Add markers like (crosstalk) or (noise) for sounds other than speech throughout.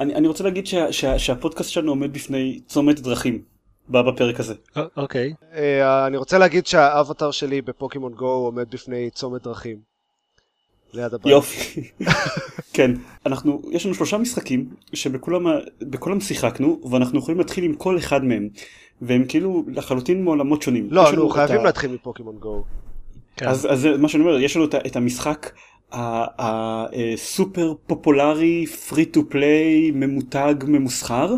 אני, אני רוצה להגיד שה, שה, שהפודקאסט שלנו עומד בפני צומת דרכים בפרק הזה. אוקיי. Uh, אני רוצה להגיד שהאבטר שלי בפוקימון גו עומד בפני צומת דרכים. ליד הבית. יופי. (laughs) כן, אנחנו, יש לנו שלושה משחקים שבכולם שיחקנו ואנחנו יכולים להתחיל עם כל אחד מהם. והם כאילו לחלוטין מעולמות שונים. לא, נו, חייבים. להתחיל מפוקימון גו. כן. אז, אז מה שאני אומר, יש לנו את, את המשחק הסופר פופולרי, free to play, ממותג, ממוסחר.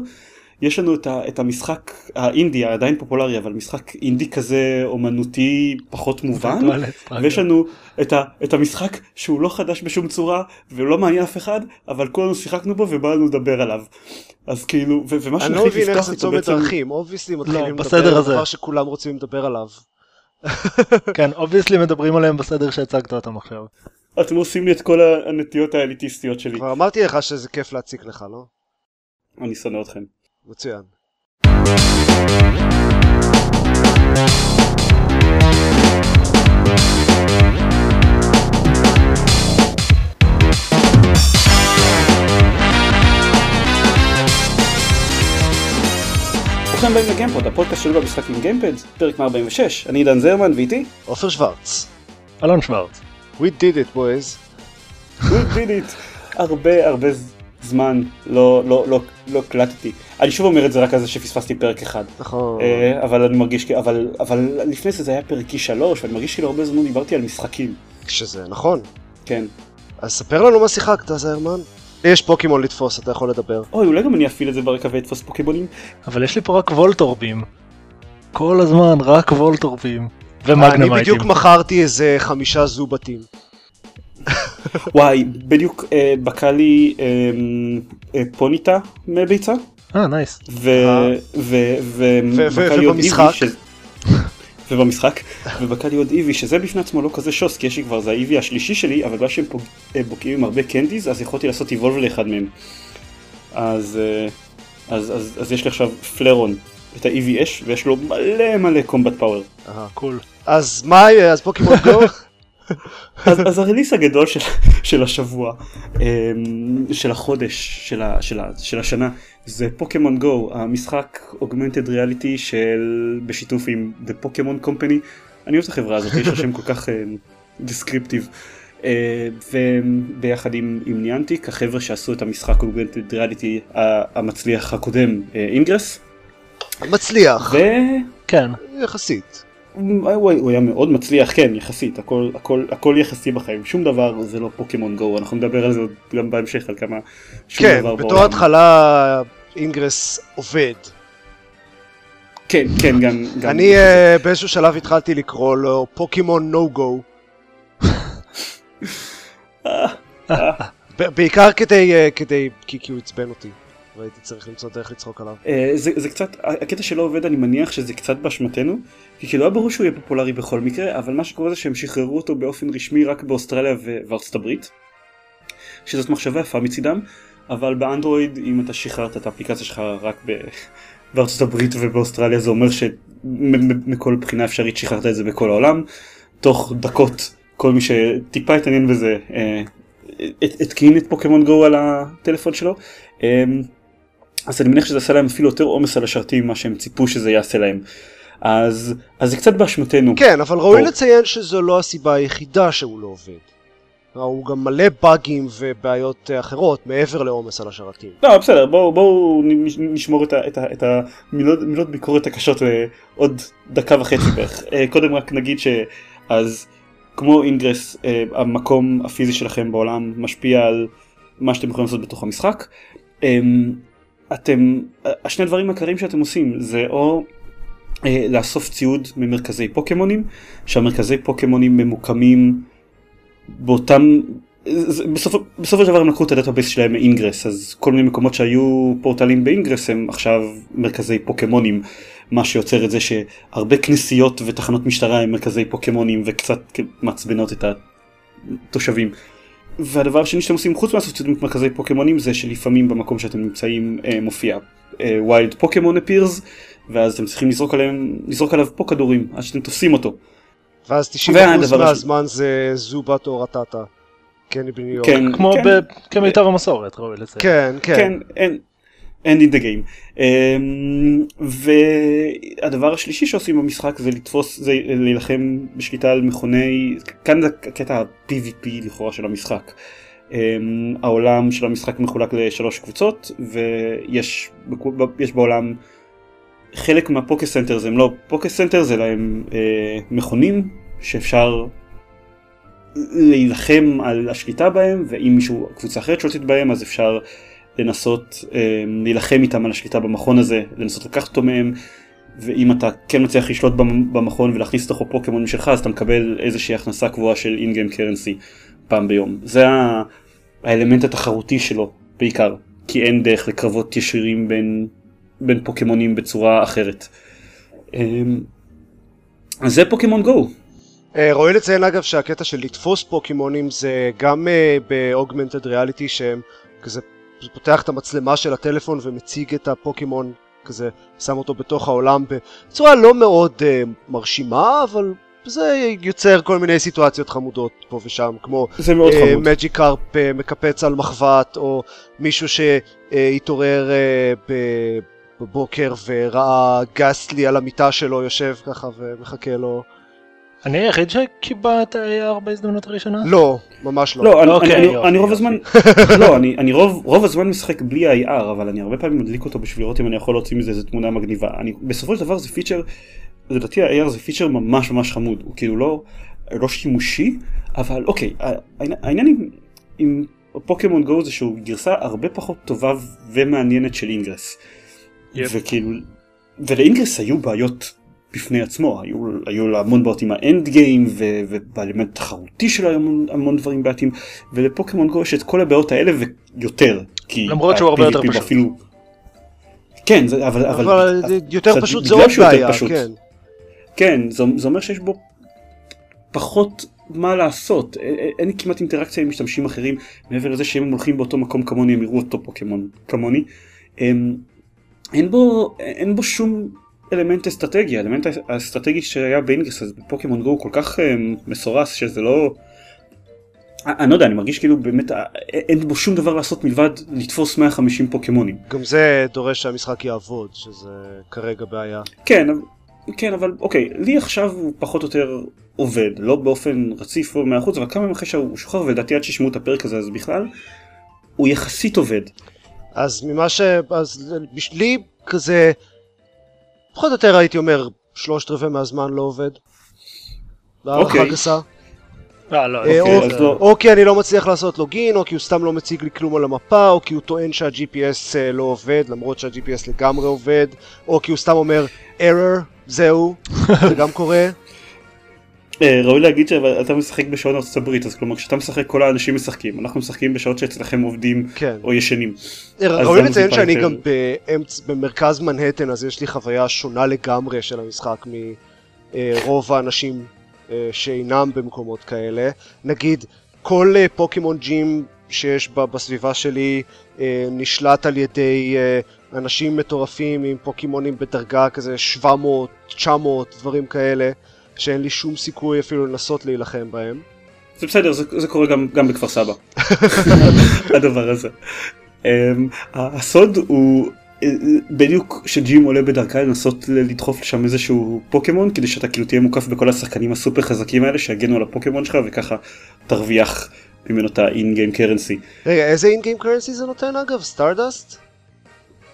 יש לנו את, ה, את המשחק האינדי, עדיין פופולרי, אבל משחק אינדי כזה אומנותי פחות מובן. (laughs) ויש לנו את, ה, את המשחק שהוא לא חדש בשום צורה, ולא מעניין אף אחד, אבל כולנו שיחקנו בו ובא לנו לדבר עליו. אז כאילו, ו- ומה אני לא מבין איך זה צומת דרכים, obviously מתחילים לא, לדבר על דבר שכולם רוצים לדבר עליו. כן, obviously מדברים עליהם בסדר שהצגת אותם עכשיו. אתם עושים לי את כל הנטיות האליטיסטיות שלי. כבר אמרתי לך שזה כיף להציק לך, לא? אני שונא אתכם. מצוין. ברוכים הבאים לגיימפוד, הפודקאסט שלו במשחקים גיימפד, פרק 146, אני עידן זרמן ואיתי עופר שוורץ. אלון שוורץ. We did it boys. We did it. הרבה הרבה זמן לא, לא, לא, לא קלטתי. אני שוב אומר את זה רק על זה שפספסתי פרק אחד. נכון. Uh, אבל אני מרגיש, אבל, אבל לפני זה זה היה פרקי שלוש, ואני מרגיש כאילו הרבה זמן דיברתי על משחקים. שזה נכון. כן. אז ספר לנו מה שיחקת זרמן. יש פוקימון לתפוס, אתה יכול לדבר. אוי, אולי גם אני אפעיל את זה ברקע ואתפוס פוקימונים. אבל יש לי פה רק וולטורבים. כל הזמן רק וולטורבים. ומגנמייטים. אני בדיוק מכרתי איזה חמישה זובטים. וואי, בדיוק אה, בקע לי אה, אה, Ponyta מביצה. אה, nice. ובקע לי עוד Eevee. ובמשחק, ובקע לי עוד Eevee, שזה בפני עצמו לא כזה שוס, כי יש לי כבר, זה ה Eevee השלישי שלי, אבל בגלל שהם אה, בוקעים עם הרבה candies, אז יכולתי לעשות evolve לאחד מהם. אז, אה, אז, אז, אז יש לי עכשיו Flareon, את ה Eevee אש, ויש לו מלא מלא combat power. אהה, cool. אז מה יהיה, אז פוקימון גו? (laughs) אז, אז ה release הגדול של, של השבוע, אמ, של החודש, של, ה, של, ה, של השנה, זה פוקימון גו, המשחק augmented reality של בשיתוף עם The Pokemon Company. אני אוהב את החברה הזאת, יש לה שם כל כך descriptive. אה, אה, וביחד עם, עם Niantic, החבר'ה שעשו את המשחק augmented reality המצליח הקודם, Ingress. אה, מצליח. ו... כן. יחסית. הוא, הוא היה מאוד מצליח, כן, יחסית, הכל, הכל, הכל יחסי בחיים, שום דבר זה לא פוקימון גו, אנחנו נדבר על זה גם בהמשך, על כמה שום כן, דבר בעולם. כן, בתור התחלה Ingress עובד. כן, כן, גם... גם אני uh, באיזשהו שלב התחלתי לקרוא לו פוקימון נו גו. בעיקר כדי, uh, כדי, כי, כי הוא עצבן אותי. והייתי צריך למצוא דרך לצחוק עליו. Uh, זה, זה קצת, הקטע שלא עובד אני מניח שזה קצת באשמתנו, כי כאילו היה ברור שהוא יהיה פופולרי בכל מקרה, אבל מה שקורה זה שהם שחררו אותו באופן רשמי רק באוסטרליה וארצות הברית, שזאת מחשבה יפה מצידם, אבל באנדרואיד אם אתה שחררת את האפליקציה שלך רק ב... (laughs) בארצות הברית ובאוסטרליה זה אומר שמכל בחינה אפשרית שחררת את זה בכל העולם, תוך דקות כל מי שטיפה התעניין בזה אה, התקין את פוקימון גו על הטלפון שלו. אה, אז אני מניח שזה עשה להם אפילו יותר עומס על השרתים ממה שהם ציפו שזה יעשה להם. אז, אז זה קצת באשמתנו. כן, אבל ראוי או... לציין שזו לא הסיבה היחידה שהוא לא עובד. הוא גם מלא באגים ובעיות אחרות מעבר לעומס על השרתים. לא, בסדר, בואו בוא נשמור את, את, את המילות ביקורת הקשות לעוד דקה וחצי בערך. אה, קודם רק נגיד שאז כמו אינגרס, אה, המקום הפיזי שלכם בעולם משפיע על מה שאתם יכולים לעשות בתוך המשחק. אתם, השני דברים העיקריים שאתם עושים זה או אה, לאסוף ציוד ממרכזי פוקימונים, שהמרכזי פוקימונים ממוקמים באותם, בסופו, בסופו של דבר הם לקחו את ה database שלהם מ Ingress, אז כל מיני מקומות שהיו פורטלים ב Ingress הם עכשיו מרכזי פוקימונים, מה שיוצר את זה שהרבה כנסיות ותחנות משטרה הם מרכזי פוקימונים וקצת מעצבנות את התושבים. והדבר השני שאתם עושים חוץ מהסוציאליות מרכזי פוקימונים זה שלפעמים במקום שאתם נמצאים אה, מופיע wild Pokemon appears ואז אתם צריכים לזרוק, עליהם, לזרוק עליו פה כדורים עד שאתם תופסים אותו. ואז 90% מהזמן זה זובת או רטטה. קני בניו יורק. כן, כמו כן. ב- כמיטב המסורת, ראוי לציין. כן, כן. כן, אין, אין in the game. אמ, והדבר השלישי שעושים במשחק זה לתפוס, זה להילחם בשליטה על מכוני, כאן זה הקטע ה-PvP לכאורה של המשחק. אמ, העולם של המשחק מחולק לשלוש קבוצות ויש יש בעולם חלק מה Pokecenter זה הם לא Pokecenter זה להם אה, מכונים שאפשר להילחם על השליטה בהם ואם מישהו קבוצה אחרת שולטת בהם אז אפשר לנסות אה, להילחם איתם על השליטה במכון הזה לנסות לקחת אותו מהם ואם אתה כן מצליח לשלוט במ- במכון ולהכניס לתוכו פוקימון שלך אז אתה מקבל איזושהי הכנסה קבועה של in-game currency פעם ביום זה האלמנט התחרותי שלו בעיקר כי אין דרך לקרבות ישירים בין, בין פוקימונים בצורה אחרת. אה, זה פוקימון גו אה, ראוי לציין אגב שהקטע של לתפוס פוקימונים זה גם אה, באוגמנטד ריאליטי שהם כזה פותח את המצלמה של הטלפון ומציג את הפוקימון כזה שם אותו בתוך העולם בצורה לא מאוד uh, מרשימה אבל זה יוצר כל מיני סיטואציות חמודות פה ושם כמו מאוד חמוד. Magikarp אה, מקפץ על מחבת או מישהו שהתעורר אה, בבוקר וראה Gastly על המיטה שלו יושב ככה ומחכה לו אני היחיד שכיבה את ה-AR בהזדמנות הראשונה? לא ממש לא, לא, אני, אוקיי, אני, יופי, אני רוב יופי. הזמן, (laughs) לא, אני, אני רוב, רוב הזמן משחק בלי ה-AR, אבל אני הרבה פעמים מדליק אותו בשביל לראות אם אני יכול להוציא מזה איזה תמונה מגניבה. אני, בסופו של דבר זה פיצ'ר, לדעתי ה-AR זה פיצ'ר ממש ממש חמוד, הוא כאילו לא, לא שימושי, אבל אוקיי, העניין- העניין עם, עם פוקימון גו זה שהוא גרסה הרבה פחות טובה ומעניינת של Ingress. yep. וכאילו, ול Ingress היו בעיות בפני עצמו, היו, היו לה המון בעיות עם ה end game ובאלמנט התחרותי שלו היו המון, המון דברים בעייתיים ולפוקימון גו יש את כל הבעיות האלה ויותר. למרות שהוא הרבה יותר פשוט. אפילו... כן, זה, אבל, אבל, אבל יותר פשוט זה עוד בעיה, פשוט. כן. כן, זה, זה אומר שיש בו פחות מה לעשות, אין לי כמעט אינטראקציה עם משתמשים אחרים מעבר לזה שהם הולכים באותו מקום כמוני הם יראו אותו פוקימון כמוני. אמ, אין בו, אין בו שום אלמנט אסטרטגי, האלמנט האסטרטגי שהיה באינגרס אז בפוקימון גו הוא כל כך אמ, מסורס שזה לא... א- אני לא יודע, אני מרגיש כאילו באמת א- אין בו שום דבר לעשות מלבד לתפוס 150 פוקימונים. גם זה דורש שהמשחק יעבוד, שזה כרגע בעיה. כן, כן, אבל אוקיי, לי עכשיו הוא פחות או יותר עובד, לא באופן רציף או מהחוץ, אבל כמה ימים אחרי שהוא שוחרר, ולדעתי עד שישמעו את הפרק הזה אז בכלל, הוא יחסית עובד. אז ממה ש... אז בשבילי כזה... פחות או יותר הייתי אומר שלושת רבעי מהזמן לא עובד. אוקיי. אה, לא, אה, אוקיי, או- זה- אז לא- או כי אני לא מצליח לעשות לוגין, או כי הוא סתם לא מציג לי כלום על המפה, או כי הוא טוען שה-GPS אה, לא עובד, למרות שה-GPS לגמרי עובד, או כי הוא סתם אומר error, זהו, זה גם קורה. אה, ראוי להגיד שאתה משחק בשעון ארצות הברית, אז כלומר כשאתה משחק כל האנשים משחקים, אנחנו משחקים בשעות שאצלכם עובדים כן. או ישנים. ראוי לנו זה לציין שאני יותר- גם באמצע, במרכז מנהטן, אז יש לי חוויה שונה לגמרי של המשחק מרוב האנשים אה, שאינם במקומות כאלה. נגיד, כל אה, פוקימון ג'ים שיש בסביבה שלי אה, נשלט על ידי אה, אנשים מטורפים עם פוקימונים בדרגה כזה 700, 900, דברים כאלה, שאין לי שום סיכוי אפילו לנסות להילחם בהם. זה בסדר, זה, זה קורה גם, גם בכפר סבא. (laughs) הדבר הזה. Um, הסוד הוא אה, בדיוק כשג'ים עולה בדרכה לנסות לדחוף לשם איזשהו פוקימון כדי שאתה כאילו תהיה מוקף בכל השחקנים הסופר חזקים האלה שיגנו על הפוקימון שלך וככה תרוויח ממנו את ה-in-game currency. רגע, איזה in-game currency זה נותן אגב? stardust?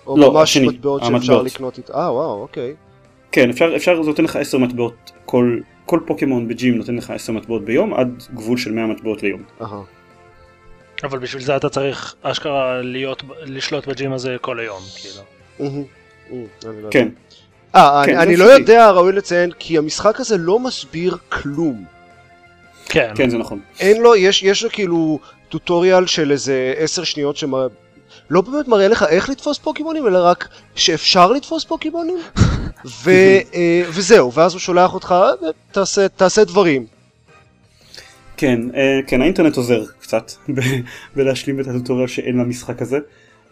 או לא, ממש השני, מטבעות שאפשר המטבעות. לקנות איתה? אה, וואו, אוקיי. כן אפשר אפשר זה נותן לך 10 מטבעות כל כל פוקימון ב gym נותן לך 10 מטבעות ביום עד גבול של 100 מטבעות ליום. אבל בשביל זה אתה צריך אשכרה להיות, לשלוט ב gym הזה כל היום, כאילו. מהמם. מהמם, אני לא כן. אה, כן, אני- לא. יודע, ראוי לציין, כי המשחק הזה לא מסביר כלום. כן, כן זה נכון. אין לו, יש יש לו כאילו טוטוריאל של איזה עשר שניות. לא באמת מראה לך איך לתפוס פוקימונים, אלא רק שאפשר לתפוס פוקימונים, (laughs) ו, אה, וזהו, ואז הוא שולח אותך, "אה, תעשה, תעשה דברים. כן, אה, כן, האינטרנט עוזר קצת בלהשלים את הטוטוריאל שאין למשחק הזה.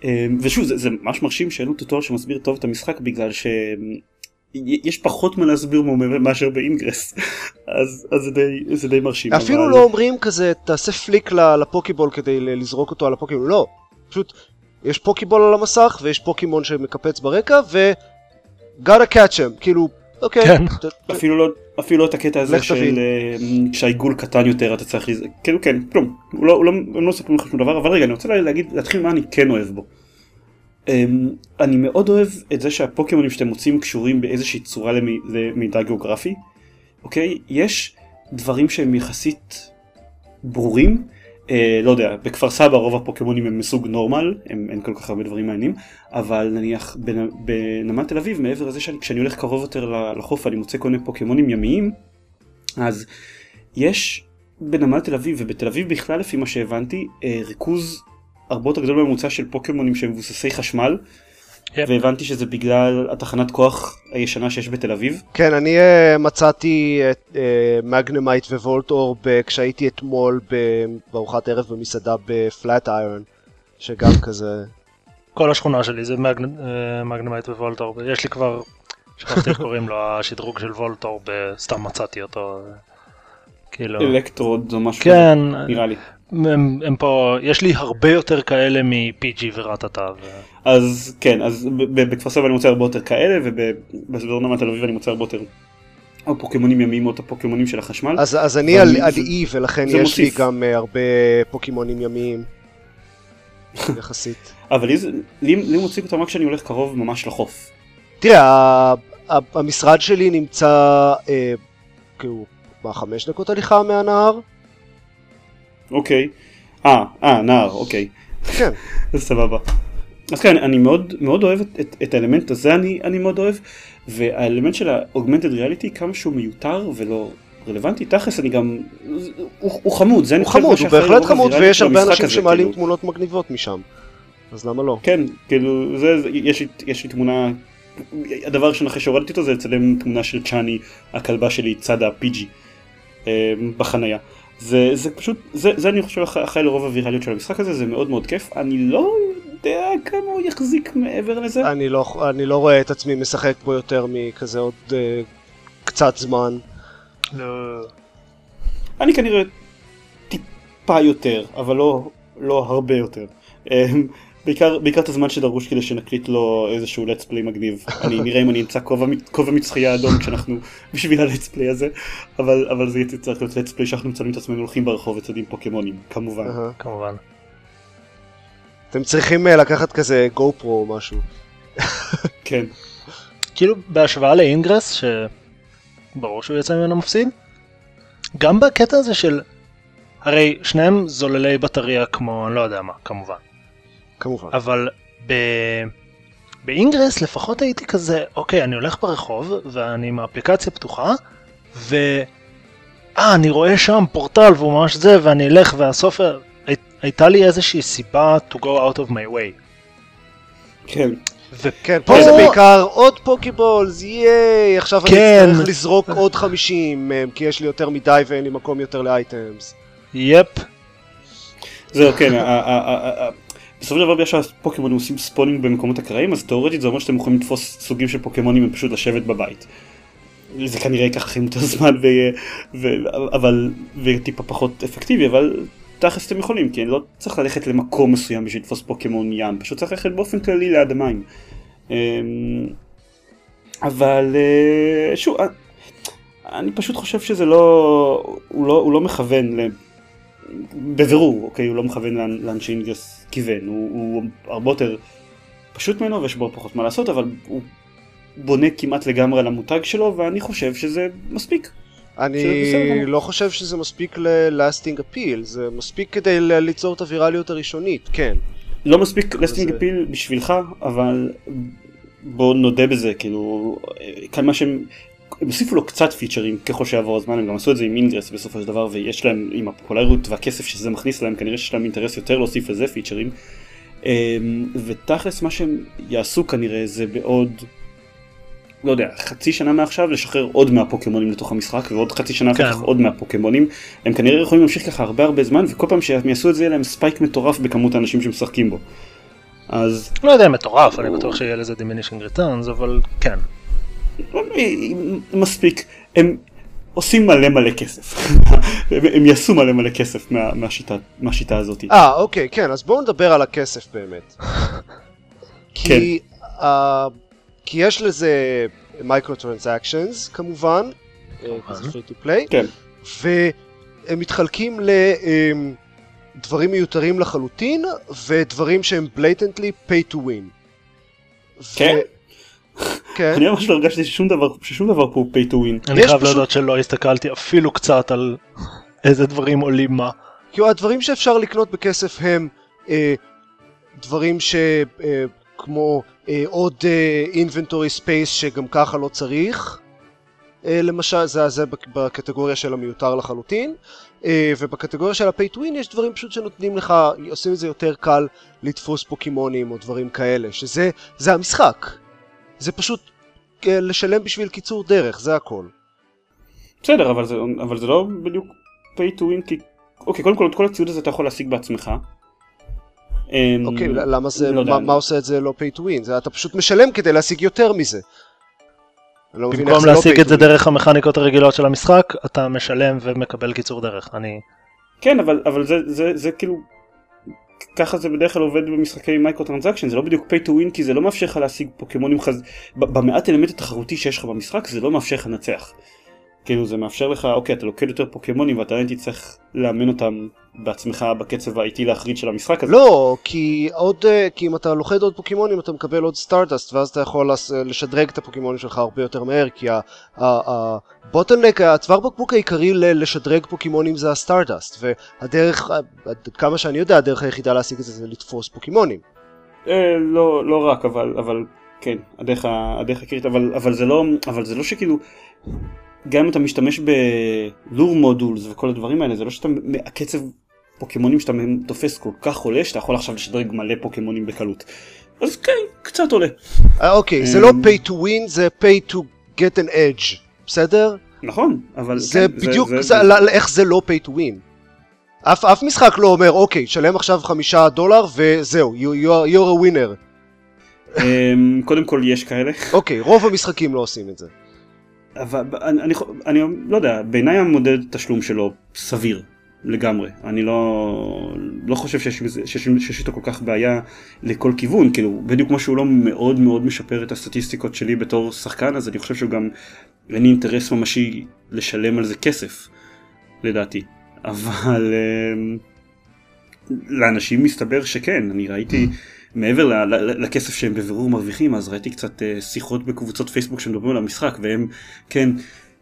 אה, ושוב, זה, זה ממש מרשים שאין לו טוטוריאל שמסביר טוב את המשחק בגלל יש פחות מה להסביר מאשר באינגרס (laughs) אז, אז זה, די, זה די מרשים. אפילו אבל... לא אומרים כזה תעשה פליק לפוקיבול כדי לזרוק אותו על הפוקיבול לא פשוט יש פוקיבול על המסך ויש פוקימון שמקפץ ברקע ו... gotta catch him כאילו אוקיי. כן. אפילו לא אפילו לא את הקטע הזה של אה, כשהעיגול קטן יותר אתה צריך לזה כאילו כן כלום הוא לא, הוא לא, הם לא מספרים לך שום דבר אבל רגע אני רוצה להגיד להתחיל מה אני כן אוהב בו. Um, אני מאוד אוהב את זה שהפוקימונים שאתם מוצאים קשורים באיזושהי צורה למידע גיאוגרפי. אוקיי יש דברים שהם יחסית ברורים אה, לא יודע, בכפר סבא רוב הפוקימונים הם מסוג נורמל, הם, אין כל כך הרבה דברים מעניינים, אבל נניח בנמל תל אביב, מעבר לזה שכשאני הולך קרוב יותר לחוף אני מוצא כל מיני פוקימונים ימיים, אז יש בנמל תל אביב ובתל אביב בכלל לפי מה שהבנתי, אה, ריכוז הרבה יותר גדול בממוצע של פוקימונים שהם מבוססי חשמל. והבנתי שזה בגלל התחנת כוח הישנה שיש בתל אביב. כן, אני uh, מצאתי את מגנמייט uh, ווולטור כשהייתי אתמול בארוחת ערב במסעדה בפלאט איירון, שגם כזה... כל השכונה שלי זה מגנמייט ווולטור, יש לי כבר, שכחתי איך קוראים לו, השדרוג של וולטור, סתם מצאתי אותו. כאילו... אלקטרוד או משהו כן, נראה לי. הם, הם פה, יש לי הרבה יותר כאלה מ-PG ורטטה. ו... אז כן, אז בכפר סבא אני מוצא הרבה יותר כאלה, ובאזור נמת תל אביב אני מוצא הרבה יותר או פוקימונים ימיים או את הפוקימונים של החשמל. אז, אז אני על, על אי ולכן יש מוסיף. לי גם uh, הרבה פוקימונים ימיים. (laughs) יחסית. אבל לי, לי, לי מוצאים אותם רק כשאני הולך קרוב ממש לחוף. תראה, המשרד שלי נמצא אה, כאילו, מה, חמש דקות הליכה מהנהר? אוקיי. אה, אה, נער, אוקיי. כן. (laughs) סבבה. אז כן, אני מאוד, מאוד אוהב את, את, את האלמנט הזה, אני, אני מאוד אוהב, והאלמנט של ה-augmented reality, כמה שהוא מיותר ולא רלוונטי, תכלס אני גם, הוא, הוא חמוד, זה הוא חמוד, הוא בהחלט חמוד, ויש הרבה אנשים שמעלים כאילו. תמונות מגניבות משם, אז למה לא? כן, כאילו, זה, זה יש, יש לי תמונה, הדבר הראשון אחרי שהורדתי אותו זה לצלם תמונה של צ'אני, הכלבה שלי, צד ה-PG, אה, בחנייה. זה, זה פשוט, זה, זה אני חושב אחראי לרוב הווירליות של המשחק הזה, זה מאוד מאוד כיף, אני לא יודע כמה הוא יחזיק מעבר לזה. אני לא, אני לא רואה את עצמי משחק פה יותר מכזה עוד uh, קצת זמן. לא. אני כנראה טיפה יותר, אבל לא, לא הרבה יותר. בעיקר, בעיקר את הזמן שדרוש כדי שנקליט לו איזשהו let's play מגניב. אני (laughs) נראה אם אני אמצא כובע מצחייה אדום כשאנחנו בשביל ה-let's play הזה, אבל, אבל זה צריך להיות let's play שאנחנו מצלמים את עצמנו הולכים ברחוב וצדים פוקימונים, כמובן. כמובן. אתם צריכים אה, לקחת כזה גו פרו או משהו. (laughs) כן. כאילו בהשוואה לאינגרס, שברור שהוא יצא ממנו מפסיד, גם בקטע הזה של, הרי שניהם זוללי בטריה כמו אני לא יודע מה, כמובן. כמובן. אבל ב... באינגרס לפחות הייתי כזה, אוקיי, אני הולך ברחוב ואני עם האפליקציה פתוחה, ו... אה, אני רואה שם פורטל והוא ממש זה, ואני אלך והסוף... הי... הייתה לי איזושהי סיבה to go out of my way. כן. וכן, פה זה בעיקר עוד פוקיבולס, ייי, עכשיו כן. אני צריך לזרוק עוד 50 מהם, כי יש לי יותר מדי ואין לי מקום יותר ל items. יפ. זהו, כן, בסופו של דבר בגלל שהפוקימונים עושים spawning במקומות אקראיים אז תאורטית זה אומר שאתם יכולים לתפוס סוגים של פוקימונים ופשוט לשבת בבית. זה כנראה ייקח לכם יותר זמן ו... ו... אבל וטיפה פחות אפקטיבי אבל תכלס אתם יכולים כי לא צריך ללכת למקום מסוים בשביל לתפוס פוקימון ים פשוט צריך ללכת באופן כללי ליד המים. אמ, אבל אה, שוב אה, אני פשוט חושב שזה לא הוא לא, הוא לא מכוון בבירור, אוקיי, הוא לא מכוון לאן, לאן שאינגרס כיוון, הוא, הוא הרבה יותר פשוט ממנו ויש בו פחות מה לעשות, אבל הוא בונה כמעט לגמרי על המותג שלו, ואני חושב שזה מספיק. אני לא חושב שזה מספיק ל-lasting appeal, זה מספיק כדי ליצור את הווירליות הראשונית, כן. לא מספיק lasting appeal בשבילך, אבל בוא נודה בזה, כאילו, כאן מה שהם, הם הוסיפו לו קצת פיצ'רים ככל שיעבור הזמן, הם גם עשו את זה עם אינגרס בסופו של דבר, ויש להם, עם הפופולריות והכסף שזה מכניס להם, כנראה שיש להם אינטרס יותר להוסיף לזה פיצ'רים. אמ, ותכלס מה שהם יעשו כנראה זה בעוד, לא יודע, חצי שנה מעכשיו לשחרר עוד מהפוקימונים לתוך המשחק, ועוד חצי שנה אחר כך כן. עוד מהפוקימונים. הם כנראה יכולים להמשיך ככה הרבה הרבה זמן, וכל פעם שהם יעשו את זה יהיה להם spike מטורף בכמות האנשים שמשחקים בו. אז... לא יודע מטורף, אני בטוח שיהיה לזה diminishing returns, אבל כן. מספיק, הם עושים מלא מלא כסף, (laughs) הם, יעשו מלא מלא כסף מה, מהשיטה, מהשיטה הזאת. אה, אוקיי, כן, אז בואו נדבר על הכסף באמת. (laughs) כי, uh, כי יש לזה micro transactions כמובן, זה פרי טו פליי, כן. והם מתחלקים לדברים מיותרים לחלוטין, ודברים שהם blatantly pay to win. כן? כן. אני ממש לא הרגשתי ששום דבר, ששום דבר פה הוא pay to win. אני חייב פשוט- להודות שלא הסתכלתי אפילו קצת על איזה דברים עולים מה. כאילו הדברים שאפשר לקנות בכסף הם אה, דברים שכמו אה, עוד אה, inventory space שגם ככה לא צריך. אה, למשל זה, זה בק- בקטגוריה של המיותר לחלוטין אה, ובקטגוריה של ה-pay to win יש דברים פשוט שנותנים לך, עושים את זה יותר קל לתפוס פוקימונים או דברים כאלה שזה זה המשחק. זה פשוט אה, לשלם בשביל קיצור דרך זה הכל. בסדר, אבל זה, אבל זה לא בדיוק pay to win, כי... אוקיי, קודם כל, את כל הציוד הזה אתה יכול להשיג בעצמך. אמ, אוקיי, למה זה, לא מה, מה עושה את זה לא pay to win? זה אתה פשוט משלם כדי להשיג יותר מזה. לא במקום זה לא להשיג pay את זה. דרך המכניקות הרגילות של המשחק, אתה משלם ומקבל קיצור דרך. אני... כן, אבל, אבל זה, זה, זה כאילו... ככה זה בדרך כלל עובד במשחקי micro transaction, זה לא בדיוק pay to win כי זה לא מאפשר לך להשיג פוקימונים חז... במעט אלמנט התחרותי שיש לך במשחק זה לא מאפשר לך לנצח. כאילו זה מאפשר לך, אוקיי, אתה לוכד יותר פוקימונים ואתה עדיין תצטרך לאמן אותם בעצמך בקצב האיטי להחריד של המשחק הזה. לא, כי עוד, אה, כי אם אתה לוכד עוד פוקימונים אתה מקבל עוד stardust ואז אתה יכול לס- לשדרג את הפוקימונים שלך הרבה יותר מהר כי ה bottleneck, הצוואר בקבוק העיקרי לשדרג פוקימונים זה ה stardust והדרך, אה, כמה שאני יודע, הדרך היחידה להשיג את זה זה לתפוס פוקימונים. אה, לא, לא רק, אבל, אבל כן, הדרך, הדרך הקריטית, אבל, אבל זה לא, אבל זה לא שכאילו, גם אם אתה משתמש ב lure modules וכל הדברים האלה, זה לא שאתה, הקצב פוקימונים שאתה תופס כל כך עולה, שאתה יכול עכשיו לשדרג מלא פוקימונים בקלות. אז כן, קצת עולה. אה, אוקיי, זה אמ. לא pay to win, זה pay to get an edge, בסדר? נכון, אבל זה כן, בדיוק, זה, זה, איך זה לא pay to win. אף, אף משחק לא אומר, אוקיי, שלם עכשיו חמישה דולר וזהו, you, you are, you're a winner. אמ, קודם כל יש כאלה, אוקיי, רוב המשחקים לא עושים את זה. אבל אני, אני, אני לא יודע, בעיניי המודד תשלום שלו סביר לגמרי. אני לא, לא חושב שיש, איתו כל כך בעיה לכל כיוון, כאילו בדיוק כמו שהוא לא מאוד מאוד משפר את הסטטיסטיקות שלי בתור שחקן, אז אני חושב שהוא גם, אין לי אינטרס ממשי לשלם על זה כסף, לדעתי. אבל אמ, לאנשים מסתבר שכן, אני ראיתי מעבר לכסף שהם בבירור מרוויחים, אז ראיתי קצת אה, שיחות בקבוצות פייסבוק שמדברים על המשחק, והם, כן,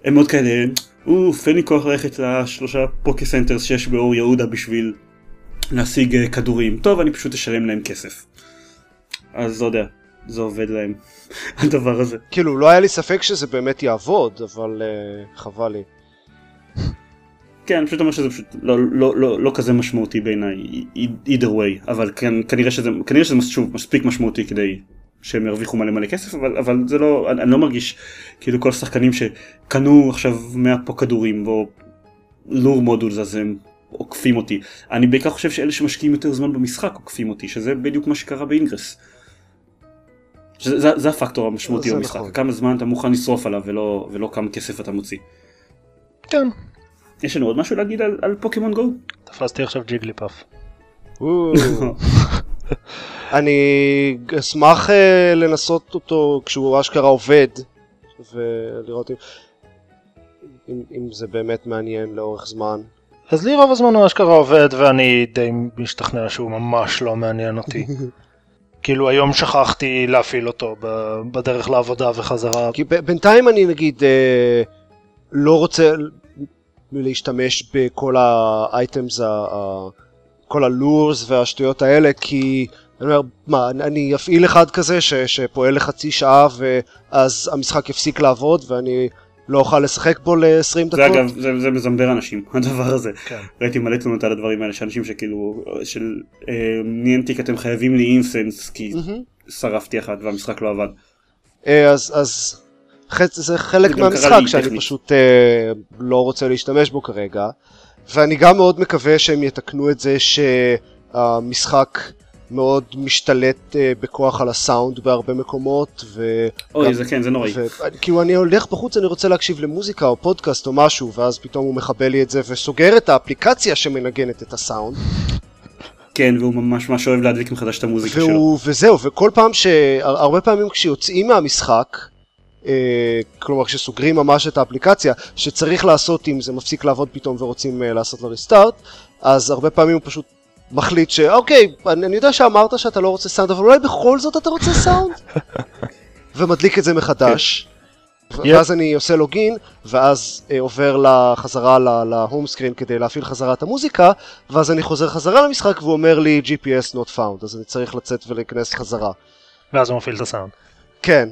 הם מאוד כאלה, אוף, אין לי כוח ללכת לשלושה פוקי centers שיש באור יהודה בשביל להשיג אה, כדורים, טוב, אני פשוט אשלם להם כסף. אז לא יודע, זה עובד להם, (laughs) הדבר הזה. כאילו, לא היה לי ספק שזה באמת יעבוד, אבל uh, חבל לי. כן, אני פשוט אומר שזה פשוט לא, לא, לא, לא כזה משמעותי בעיניי, either way, אבל כן, כנראה שזה, כנראה שזה שוב מספיק משמעותי כדי שהם ירוויחו מלא מלא כסף, אבל, אבל זה לא, אני, אני לא מרגיש כאילו כל השחקנים שקנו עכשיו 100 פה כדורים או לור מודולס אז הם עוקפים אותי. אני בעיקר חושב שאלה שמשקיעים יותר זמן במשחק עוקפים אותי, שזה בדיוק מה שקרה באינגרס. שזה, זה, זה הפקטור המשמעותי במשחק, נכון. כמה זמן אתה מוכן לשרוף עליו ולא, ולא כמה כסף אתה מוציא. כן. יש לנו עוד משהו להגיד על, על פוקימון גו? תפסתי עכשיו ג'יגליפאף. וואו. (laughs) אני אשמח uh, לנסות אותו כשהוא אשכרה עובד, ולראות אם, אם, אם זה באמת מעניין לאורך זמן. אז לי רוב הזמן הוא אשכרה עובד ואני די משתכנע שהוא ממש לא מעניין אותי. (laughs) כאילו היום שכחתי להפעיל אותו בדרך לעבודה וחזרה. כי ב- בינתיים אני נגיד אה, לא רוצה להשתמש בכל האייטמס, כל הלורס והשטויות האלה, כי אני אומר, מה, אני אפעיל אחד כזה ש, שפועל לחצי שעה ואז המשחק יפסיק לעבוד ואני לא אוכל לשחק בו ל-20 דקות? זה אגב, זה, זה מזמבר אנשים, (laughs) הדבר הזה. כן. ראיתי מלא תלונות על הדברים האלה, שאנשים שכאילו, של אה, ניאנטיק אתם חייבים לי אינסנס, כי מהמם. שרפתי אחד והמשחק לא עבד. אה, אז, אז. זה חלק מהמשחק שאני טכנית. פשוט אה, לא רוצה להשתמש בו כרגע ואני גם מאוד מקווה שהם יתקנו את זה שהמשחק מאוד משתלט אה, בכוח על הסאונד בהרבה מקומות, ו... אוי, גם- זה כן, זה נוראי. ו- כאילו אני הולך בחוץ, אני רוצה להקשיב למוזיקה או פודקאסט או משהו, ואז פתאום הוא מכבה לי את זה וסוגר את האפליקציה שמנגנת את הסאונד. כן, והוא ממש ממש אוהב להדליק מחדש את המוזיקה שלו. והוא, וזהו, וכל פעם ש... הר- הרבה פעמים כשיוצאים מהמשחק, כלומר כשסוגרים ממש את האפליקציה, שצריך לעשות אם זה מפסיק לעבוד פתאום ורוצים אה, לעשות לו ריסטארט, אז הרבה פעמים הוא פשוט מחליט שאוקיי, אני, אני יודע שאמרת שאתה לא רוצה סאונד, אבל אולי בכל זאת אתה רוצה סאונד? (laughs) ומדליק את זה מחדש. ו- יפ. ואז אני עושה לוגין, ואז אה, עובר לחזרה להום סקרין כדי להפעיל חזרה את המוזיקה, ואז אני חוזר חזרה למשחק והוא אומר לי GPS not found, אז אני צריך לצאת ולהיכנס חזרה. ואז הוא מפעיל את הסאונד. כן,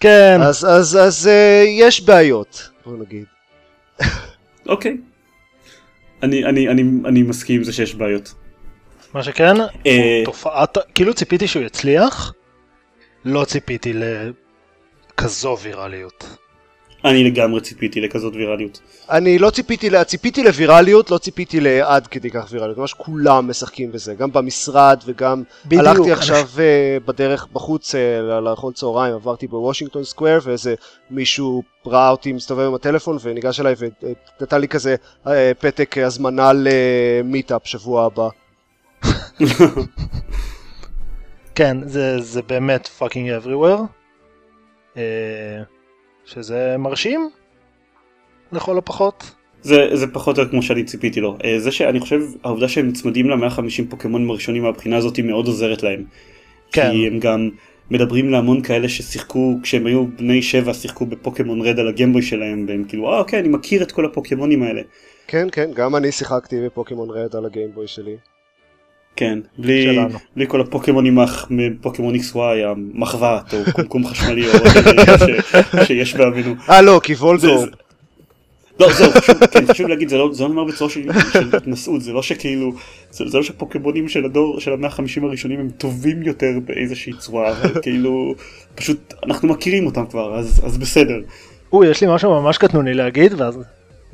כן, אז, אז, אז אה, יש בעיות, בוא נגיד. אוקיי. אני, אני, אני, אני מסכים עם זה שיש בעיות. מה שכן, אה, תופעת, כאילו ציפיתי שהוא יצליח, לא ציפיתי לכזו ויראליות. אני לגמרי ציפיתי לכזאת ויראליות. אני לא ציפיתי, ל- ציפיתי לווירליות, לא ציפיתי לעד כדי כך ויראליות, ממש כולם משחקים בזה, גם במשרד וגם בדיוק, הלכתי עכשיו אה, בדרך בחוץ אה, ל- לאכול צהריים, עברתי בוושינגטון סקוויר ואיזה מישהו ראה אותי מסתובב עם הטלפון וניגש אליי ונתן לי כזה אה, פתק הזמנה למיטאפ שבוע הבא. (laughs) כן, זה, זה באמת fucking everywhere. אה, שזה מרשים, לכל הפחות. זה, זה פחות או יותר כמו שאני ציפיתי לו. אה, זה שאני חושב, העובדה שהם נצמדים ל-150 פוקימון הראשונים מהבחינה הזאת היא מאוד עוזרת להם. כן. כי הם גם מדברים להמון כאלה ששיחקו, כשהם היו בני שבע, שיחקו בפוקימון רד על הגמבוי שלהם, והם כאילו, אה אוקיי, אני מכיר את כל הפוקימונים האלה. כן, כן, גם אני שיחקתי בפוקימון רד על הגיימבוי שלי. כן, בלי, שלנו. בלי כל הפוקימונים מפוקימון XY, המחבת או קומקום חשמלי או ש- (laughs) שיש בעמנו. אה לא, כי. זה- לא זהו, חשוב, כן, חשוב להגיד, זה לא זה לא נאמר בצורה של של התנשאות, זה לא שכאילו, זה זה לא שהפוקימונים של הדור, של המאה החמישים הראשונים הם טובים יותר באיזושהי צורה, כאילו, פשוט אנחנו מכירים אותם כבר, אז אז בסדר. אוי, יש לי משהו ממש קטנוני להגיד, ואז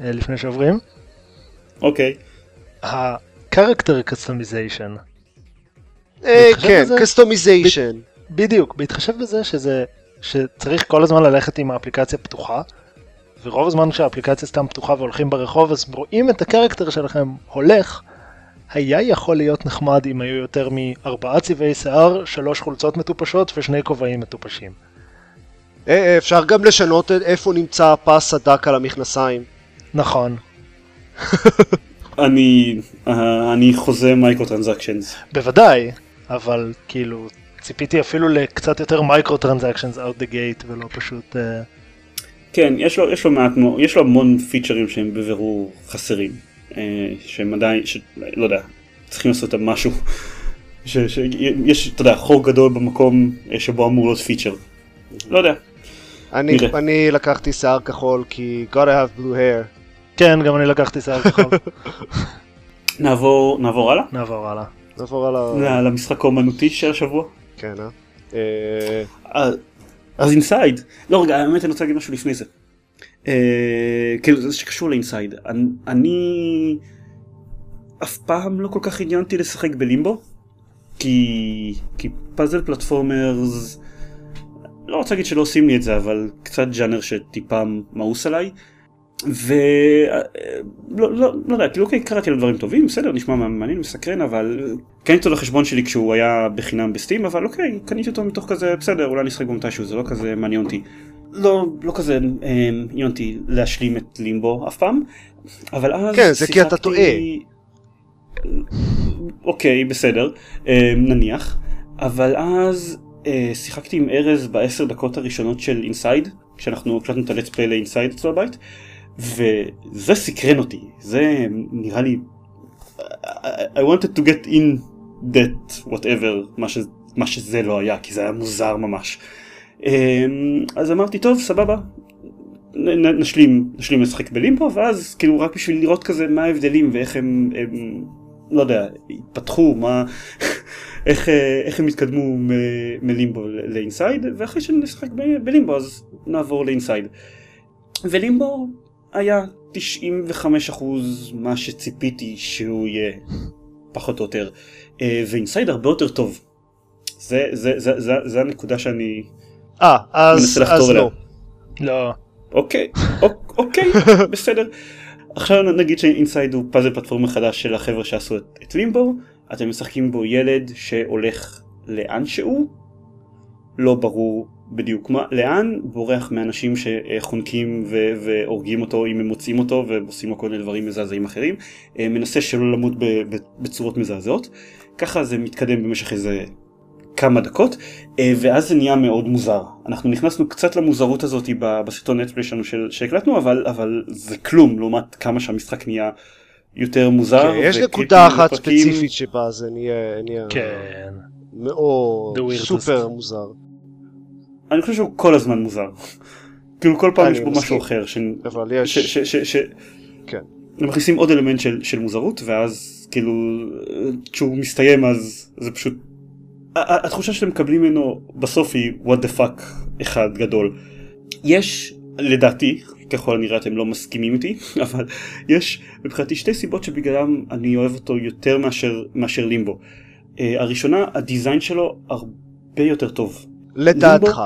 אה, לפני שעוברים. אוקיי. ה-character customization. אה, כן? customization. בדיוק, בהתחשב בזה שזה, שצריך כל הזמן ללכת עם האפליקציה פתוחה, ורוב הזמן שהאפליקציה סתם פתוחה והולכים ברחוב אז רואים את ה character שלכם הולך, היה יכול להיות נחמד אם היו יותר מארבעה צבעי שיער, שלוש חולצות מטופשות ושני כובעים מטופשים. אה, אה, אפשר גם לשנות איפה נמצא הפס הדק על המכנסיים. נכון, (laughs) אני, אה, אני חוזה micro transactions. בוודאי, אבל כאילו ציפיתי אפילו לקצת יותר micro transactions out the gate ולא פשוט... uh, כן, יש לו, יש לו מעט, יש לו המון פיצ'רים שהם בבירור חסרים, אה, שהם עדיין, ש, לא יודע, צריכים לעשות אותם משהו, ש, שיש, אתה יודע, חור גדול במקום שבו אמור להיות פיצ'ר. לא יודע, אני. אני לקחתי שיער כחול כי gotta have blue hair. כן, גם אני לקחתי שיער כחול. (laughs) נעבור, נעבור הלאה, נעבור הלאה. נעבור על ה... ל- למשחק האומנותי של השבוע. כן, אה? אה? אז אינסייד, לא רגע, האמת אני רוצה להגיד משהו לפני זה. אה, כאילו זה שקשור לאינסייד, אני, אני אף פעם לא כל כך עניינתי לשחק בלימבו, כי, כי פאזל פלטפורמרס, לא רוצה להגיד שלא עושים לי את זה, אבל קצת ג'אנר שטיפה מאוס עליי. ולא לא, לא יודע, כאילו אוקיי, קראתי לו דברים טובים, בסדר, נשמע מעניין, מסקרן, אבל קניתי אותו לחשבון שלי כשהוא היה בחינם בסטים, אבל אוקיי, קניתי אותו מתוך כזה, בסדר, אולי נשחק בו מתישהו, זה לא כזה מעניין אותי. לא, לא כזה אה, עניין אותי להשלים את לימבו אף פעם, אבל אז כן, זה כי אתה טועה. אוקיי, בסדר, אה, נניח, אבל אז אה, שיחקתי עם ארז בעשר דקות הראשונות של אינסייד, כשאנחנו הקלטנו את ה let's play לאינסייד אצלו בבית, וזה סקרן אותי, זה נראה לי, I wanted to get in that, whatever, מה, ש, מה שזה לא היה, כי זה היה מוזר ממש. אה, אז אמרתי, טוב, סבבה, נ- נשלים, נשלים לשחק בלימבו, ואז כאילו רק בשביל לראות כזה מה ההבדלים ואיך הם, הם לא יודע, התפתחו, מה, (laughs) איך, איך הם התקדמו מ- מלימבו לאינסייד, ואחרי שנשחק ב- בלימבו אז נעבור לאינסייד. ולימבו היה 95% מה שציפיתי שהוא יהיה. פחות או יותר, אה, ואינסייד הרבה יותר טוב. זה, זה, זה, זה, זה הנקודה שאני אה, אז, אז. לא. לא. אוקיי, אוק- אוקיי, (laughs) בסדר. עכשיו נגיד שאינסייד הוא פאזל פלטפורמה חדש של החבר'ה שעשו את, את לימבו, אתם משחקים בו ילד שהולך לאן שהוא, לא ברור בדיוק מה, לאן, בורח מאנשים שחונקים ו- והורגים אותו אם הם מוצאים אותו ועושים לו כל מיני דברים מזעזעים אחרים, אה, מנסה שלא למות בצורות מזעזעות, ככה זה מתקדם במשך איזה כמה דקות, אה, ואז זה נהיה מאוד מוזר. אנחנו נכנסנו קצת למוזרות הזאת בסרטון נטפלי שלנו של- שהקלטנו, אבל, אבל זה כלום לעומת כמה שהמשחק נהיה יותר מוזר. כן, יש נקודה אחת. ספציפית שבה זה נהיה נהיה כן. מאוד. סופר מוזר. אני חושב שהוא כל הזמן מוזר. כאילו כל פעם יש בו. משהו אחר, אבל יש... כן. מכניסים עוד אלמנט של, של מוזרות ואז כאילו כשהוא מסתיים אז זה פשוט התחושה שאתם מקבלים ממנו בסוף היא what the fuck אחד גדול. יש לדעתי ככל הנראה אתם לא מסכימים איתי (laughs) אבל יש מבחינתי שתי סיבות שבגללם אני אוהב אותו יותר מאשר, מאשר לימבו. Uh, הראשונה הדיזיין שלו הרבה יותר טוב. לדעתך,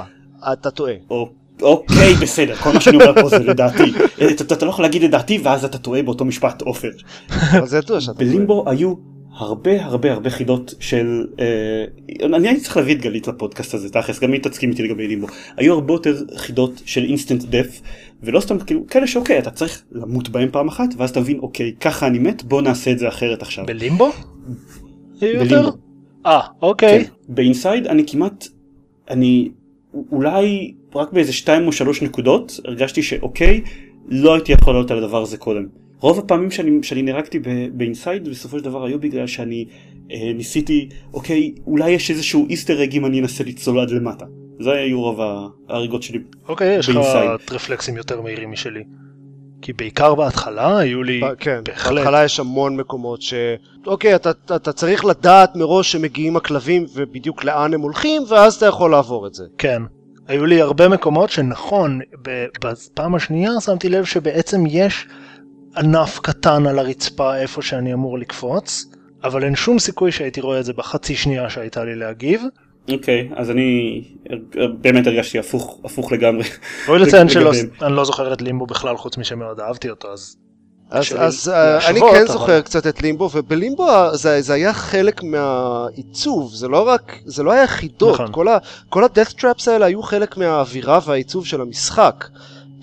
אתה טועה. או- אוקיי בסדר כל מה שאני אומר פה זה לדעתי אתה, אתה לא יכול להגיד לדעתי ואז אתה טועה באותו משפט עופר. אבל זה ידוע שאתה טועה. בלימבו היו הרבה הרבה הרבה חידות של אה, אני הייתי צריך להביא את גלית לפודקאסט הזה תכלס גם היא תסכים איתי לגבי לימבו היו הרבה יותר חידות של instant death ולא סתם כאילו כאלה שאוקיי אתה צריך למות בהם פעם אחת ואז תבין אוקיי ככה אני מת בוא נעשה את זה אחרת עכשיו. בלימבו? בלימבו. אה, אוקיי. כן. באינסייד אני כמעט אני אולי רק באיזה שתיים או שלוש נקודות הרגשתי שאוקיי לא הייתי יכול לעלות על הדבר הזה קודם. רוב הפעמים שאני, שאני נהרגתי באינסייד בסופו של דבר היו בגלל שאני אה, ניסיתי אוקיי אולי יש איזשהו איסטר אג אם אני אנסה לצלול עד למטה. זה היו רוב ההריגות שלי. אוקיי, יש לך באינסייד. רפלקסים יותר מהירים משלי. כי בעיקר בהתחלה היו לי... כן, בהחלט. בהתחלה יש המון מקומות ש... אוקיי, אתה, אתה, צריך לדעת מראש שמגיעים הכלבים ובדיוק לאן הם הולכים, ואז אתה יכול לעבור את זה. כן. היו לי הרבה מקומות שנכון, בפעם השנייה שמתי לב שבעצם יש ענף קטן על הרצפה איפה שאני אמור לקפוץ, אבל אין שום סיכוי שהייתי רואה את זה בחצי שנייה שהייתה לי להגיב. אוקיי אז אני אה, באמת הרגשתי הפוך הפוך לגמרי. ראוי לציין שלא, לגביהם. אני לא זוכר את לימבו בכלל חוץ משמאוד אהבתי אותו, אז אז, אז אה, אני כן אבל- זוכר קצת את לימבו, ובלימבו ה- זה, זה היה חלק מהעיצוב, זה לא רק, זה לא היה חידות, נכון. כל ה-death traps האלה היו חלק מהאווירה והעיצוב של המשחק.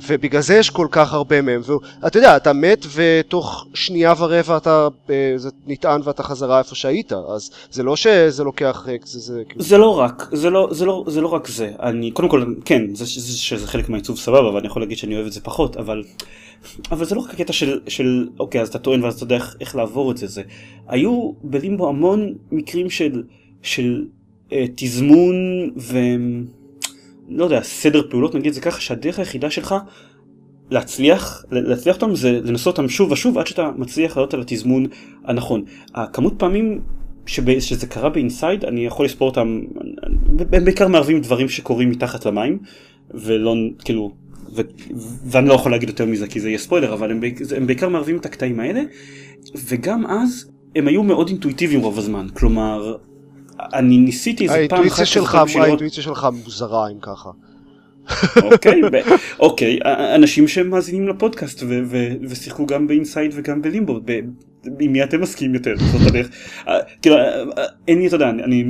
ובגלל זה יש כל כך הרבה מהם, ואתה יודע, אתה מת ותוך שנייה ורבע אתה אה, זה נטען ואתה חזרה איפה שהיית, אז זה לא שזה לוקח, אה, זה, זה, כאילו- זה לא רק זה לא זה לא זה לא רק זה. אני קודם כל כן זה שזה, שזה חלק מהעיצוב סבבה ואני יכול להגיד שאני אוהב את זה פחות אבל אבל זה לא רק הקטע של של אוקיי אז אתה טוען ואז אתה יודע איך, איך לעבור את זה. זה היו בלימבו המון מקרים של של אה, תזמון ו... לא יודע סדר פעולות נגיד זה ככה שהדרך היחידה שלך להצליח להצליח אותם זה לנסות אותם שוב ושוב עד שאתה מצליח לעלות על התזמון הנכון. הכמות פעמים שב, שזה קרה באינסייד אני יכול לספור אותם הם בעיקר מערבים דברים שקורים מתחת למים ולא כאילו ו, ואני לא יכול להגיד יותר מזה כי זה יהיה ספוילר אבל הם, הם בעיקר מערבים את הקטעים האלה וגם אז הם היו מאוד אינטואיטיביים רוב הזמן כלומר אני ניסיתי איזה פעם אחת האינטואיציה שלך, מוזרה אם ככה. אוקיי, אוקיי, אנשים שמאזינים לפודקאסט ושיחקו גם באינסייד וגם בלימבו, עם מי אתם מסכימים יותר? זאת הדרך. כאילו, אין לי, אתה יודע, אני-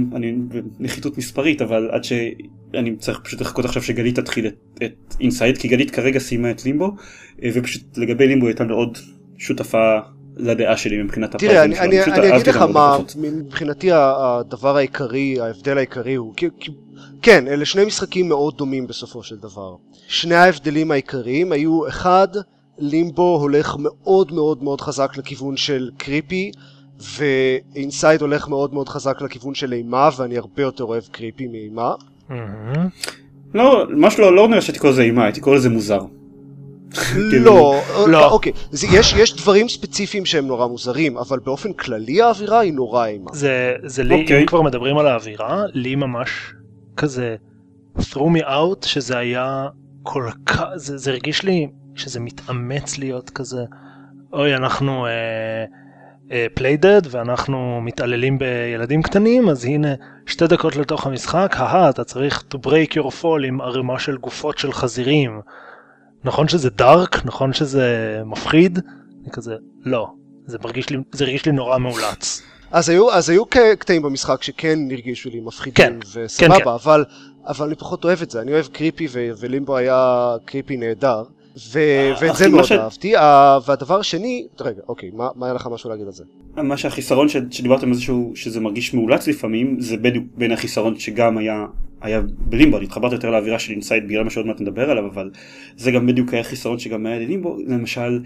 בנחיתות מספרית, אבל עד שאני צריך פשוט לחכות עכשיו שגלית תתחיל את- אינסייד, כי גלית כרגע סיימה את לימבו, ופשוט לגבי לימבו הייתה מאוד שותפה לדעה שלי מבחינת תראה, אני, שלו, אני, פשוט אני אגיד לך מה. מבחינתי הדבר העיקרי, ההבדל העיקרי הוא, כי, כי, כן, אלה שני משחקים מאוד דומים בסופו של דבר. שני ההבדלים העיקריים היו, אחד, לימבו הולך מאוד מאוד מאוד חזק לכיוון של קריפי, ואינסייד הולך מאוד מאוד חזק לכיוון של אימה, ואני הרבה יותר אוהב קריפי מאימה. לא, ממש לא, לא נראה שהייתי קורא לזה אימה, הייתי קורא לזה מוזר. כאילו- לא, לא. אוקיי, זה, יש, יש דברים ספציפיים שהם נורא מוזרים, אבל באופן כללי האווירה היא נורא אימה. זה, זה לי, אוקיי. אם כבר מדברים על האווירה, לי ממש כזה threw me out שזה היה כל כך, זה, זה הרגיש לי שזה מתאמץ להיות כזה, אוי אנחנו אה, פה jaded ואנחנו מתעללים בילדים קטנים אז הנה שתי דקות לתוך המשחק הא אתה צריך to break your fall עם ערימה של גופות של חזירים. נכון שזה דארק נכון שזה מפחיד? אני כזה לא. זה מרגיש לי זה הרגיש לי נורא מאולץ. אז היו, אז היו קטעים במשחק שכן הרגישו לי מפחידים כן, וסבבה, כן, כן. אבל, אבל אני פחות אוהב את זה, אני אוהב קריפי ו- ולימבו היה קריפי נהדר, ואת אחי, זה מאוד ש- אהבתי, והדבר השני, רגע, אוקיי, מה, מה היה לך משהו להגיד על זה? מה שהחיסרון ש- שדיברתם על זה שהוא שזה מרגיש מאולץ לפעמים זה בדיוק בין החיסרון שגם היה היה בלימבו אני התחברתי יותר לאווירה של Inside בגלל מה שעוד מעט נדבר עליו אבל זה גם בדיוק היה חיסרון שגם היה ללימבו למשל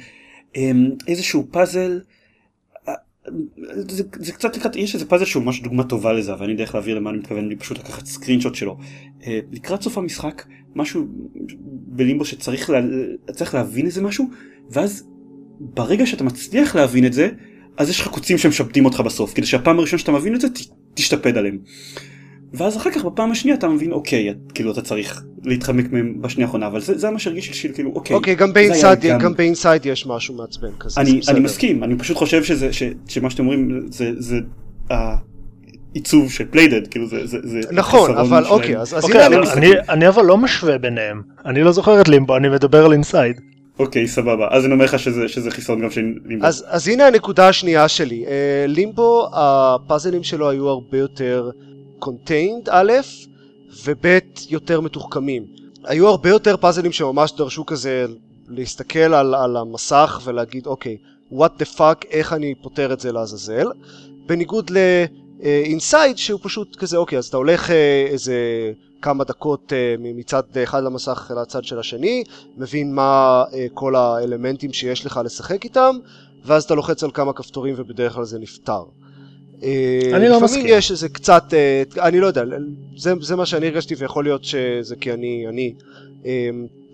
אמ, איזשהו פאזל. זה, זה קצת לקראת יש איזה פאזל שהוא ממש דוגמה טובה לזה אבל אני יודע איך להעביר למה אני מתכוון לי פשוט לקחת screenshot שלו אה, לקראת סוף המשחק משהו בלימבו שצריך לה, להבין איזה משהו ואז ברגע שאתה מצליח להבין את זה אז יש לך קוצים שמשפדים אותך בסוף כדי שהפעם הראשונה שאתה מבין את זה ת, תשתפד עליהם. ואז אחר כך בפעם השנייה אתה מבין אוקיי את- כאילו אתה צריך להתחמק מהם בשנייה האחרונה אבל זה, זה מה שהרגיש לי כאילו אוקיי. אוקיי, גם ב Inside, גם- גם ב Inside יש משהו מעצבן כזה, זה אני. אני מסכים אני פשוט חושב שזה ש, שמה שאתם אומרים זה זה העיצוב של Playdead כאילו זה זה, זה נכון, אבל. אוקיי, אז אז אוקיי, הנה, אני, אני- אני, אני אבל לא משווה ביניהם אני לא זוכר את לימבו אני מדבר על Inside. אוקיי סבבה אז אני אומר לך שזה שזה חיסרון גם של לימבו. אז, אז הנה הנקודה השנייה שלי. אה, לימבו, הפאזלים שלו היו הרבה יותר contained א', וב' יותר מתוחכמים. היו הרבה יותר פאזלים שממש דרשו כזה להסתכל על, על המסך ולהגיד אוקיי, what the fuck, איך אני פותר את זה לעזאזל. בניגוד לאינסייד שהוא פשוט כזה אוקיי, אז אתה הולך אה, איזה כמה דקות אה, מצד אחד למסך לצד של השני, מבין מה אה, כל האלמנטים שיש לך לשחק איתם, ואז אתה לוחץ על כמה כפתורים ובדרך כלל זה נפתר. אה, אני לא לפעמים מסכים. יש איזה קצת, אה, אני לא יודע, זה, זה מה שאני הרגשתי ויכול להיות שזה כי אני, אני, אה,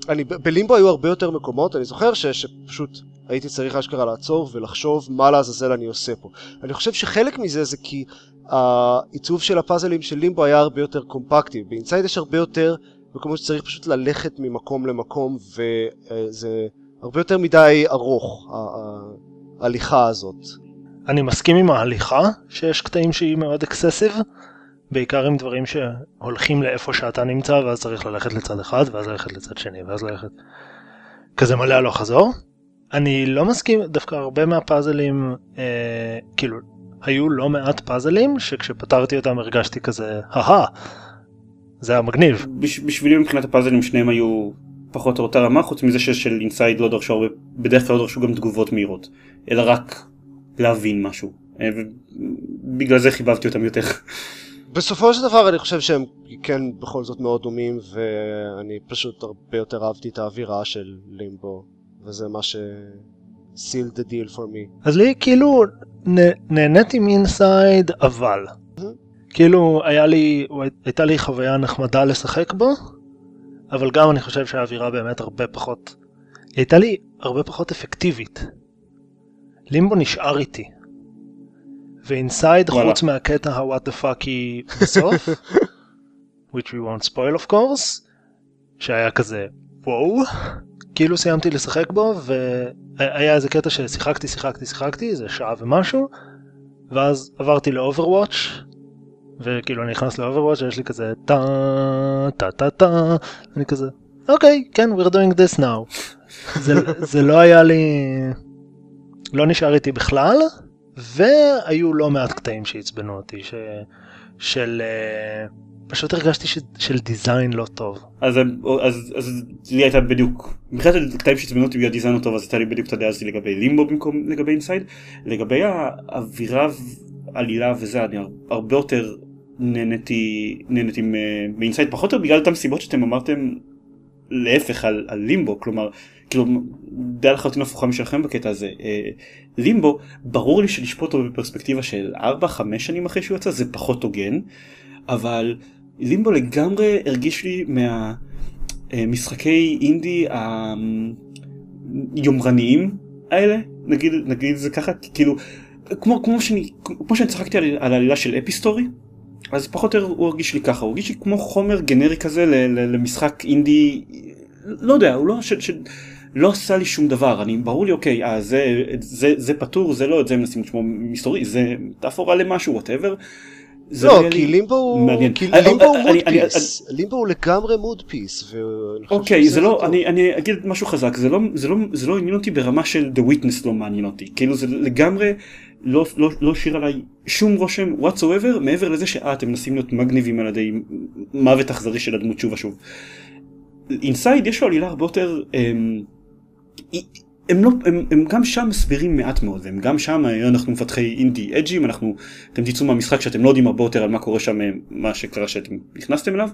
אני, בלימבו היו הרבה יותר מקומות, אני זוכר ש, שפשוט הייתי צריך אשכרה לעצור ולחשוב מה לעזאזל אני עושה פה. אני חושב שחלק מזה זה כי העיצוב של הפאזלים של לימבו היה הרבה יותר קומפקטי, באינסייד יש הרבה יותר מקומות שצריך פשוט ללכת ממקום למקום וזה הרבה יותר מדי ארוך, ההליכה הזאת. אני מסכים עם ההליכה שיש קטעים שהיא מאוד אקססיב בעיקר עם דברים שהולכים לאיפה שאתה נמצא ואז צריך ללכת לצד אחד ואז ללכת לצד שני ואז ללכת כזה מלא הלוך חזור. אני לא מסכים דווקא הרבה מהפאזלים אה, כאילו היו לא מעט פאזלים שכשפתרתי אותם הרגשתי כזה הא זה היה מגניב בש, בשבילי מבחינת הפאזלים שניהם היו פחות או יותר רמה חוץ מזה ששל אינסייד לא דרשו הרבה בדרך כלל לא דרשו גם תגובות מהירות אלא רק להבין משהו אה, ובגלל זה חיבבתי אותם יותר. בסופו של דבר אני חושב שהם כן בכל זאת מאוד דומים ואני פשוט הרבה יותר אהבתי את האווירה של לימבו וזה מה ש... seal the deal for me. אז לי כאילו נה- נהניתי מאינסייד אבל כאילו היה לי הייתה לי חוויה נחמדה לשחק בו אבל גם אני חושב שהאווירה באמת הרבה פחות הייתה לי הרבה פחות אפקטיבית. לימבו נשאר איתי. ואינסייד. חוץ מהקטע the fuck היא בסוף (laughs) which we won't spoil of course שהיה כזה וואו כאילו סיימתי לשחק בו והיה איזה קטע ששיחקתי שיחקתי שיחקתי איזה שעה ומשהו ואז עברתי ל Overwatch וכאילו אני נכנס ל Overwatch ויש לי כזה טה טה טה טה אני כזה אוקיי כן we're doing this now זה, זה לא היה לי לא נשאר איתי בכלל והיו לא מעט קטעים שעצבנו אותי ש, של אה, פשוט הרגשתי ש, של design לא טוב. אז, אז, אז לי הייתה בדיוק, מבחינת הקטעים שעצבנו אותי בגלל design לא טוב אז הייתה לי בדיוק את הדעה הזו לגבי לימבו במקום לגבי Inside. לגבי האווירה ועלילה וזה אני הרבה יותר נהניתי נהניתי מ Inside. פחות או בגלל אותם סיבות שאתם אמרתם להפך על, על לימבו. כלומר כאילו דעה לחלוטין הפוכה משלכם בקטע הזה. אה, לימבו ברור לי שלשפוט אותו בפרספקטיבה של 4-5 שנים אחרי שהוא יצא זה פחות הוגן אבל לימבו לגמרי הרגיש לי מהמשחקי אינדי היומרניים האלה נגיד נגיד זה ככה כאילו כמו כמו שאני כמו שאני צחקתי על, על העלילה של Epistory אז פחות או יותר הוא הרגיש לי ככה הוא הרגיש לי כמו חומר גנרי כזה למשחק אינדי לא יודע הוא לא של, של לא עשה לי שום דבר אני ברור לי אוקיי אה, זה, זה, זה פטור זה לא את זה מנסים להישמע מסתורי זה מטאפורה למשהו whatever. לא, כי לימבו הוא mood piece, Limbo הוא לגמרי mood piece. אוקיי, זה לא, אני אגיד משהו חזק, לא, לא, זה לא עניין אותי ברמה של The Witness לא מעניין אותי, כאילו זה לגמרי לא השאיר עליי שום רושם whatsoever מעבר לזה שאה אתם מנסים להיות מגניבים על ידי מוות אכזרי של הדמות שוב ושוב. Inside יש לו עלילה הרבה יותר אמ, הם, לא, הם, הם גם שם מסבירים מעט מאוד, והם גם שם אנחנו מפתחי אינדי edgy ים, אנחנו, אתם תצאו מהמשחק שאתם לא יודעים הרבה יותר על מה קורה שם, מה שקרה שאתם נכנסתם אליו.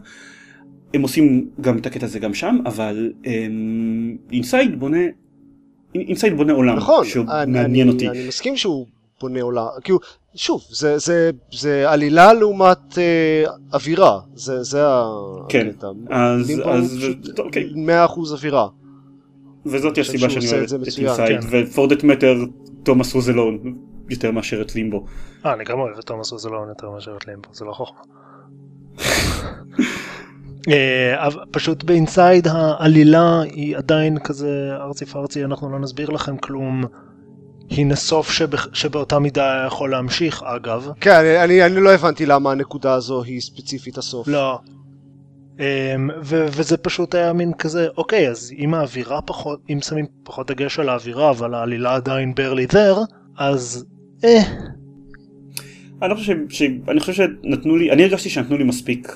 הם עושים גם את הקטע הזה גם שם, אבל Inside אמ, בונה, Inside בונה עולם, נכון, שהוא אני, מעניין אני, אותי. אני מסכים שהוא בונה עולם, כאילו, שוב, זה, זה, זה עלילה לעומת אה, אווירה, זה, זה כן, הקטע. אז, אז, אוקיי. 100% אווירה. וזאת הסיבה שאני אוהב את Inside, ו-for that matter תומאס רוזלון יותר מאשר את לימבו. אה, אני גם אוהב את תומאס רוזלון יותר מאשר את לימבו, זה לא חוכמה. (laughs) אה, פשוט באינסייד העלילה היא עדיין כזה ארצי פרצי, אנחנו לא נסביר לכם כלום. הנה סוף שבאותה מידה יכול להמשיך אגב. כן, אני, אני, אני לא הבנתי למה הנקודה הזו היא ספציפית הסוף. לא, ו- וזה פשוט היה מין כזה אוקיי אז אם האווירה פחות אם שמים פחות דגש על האווירה אבל העלילה עדיין barely there אז אה. אני לא חושב ש... אני חושב שנתנו לי אני הרגשתי שנתנו לי מספיק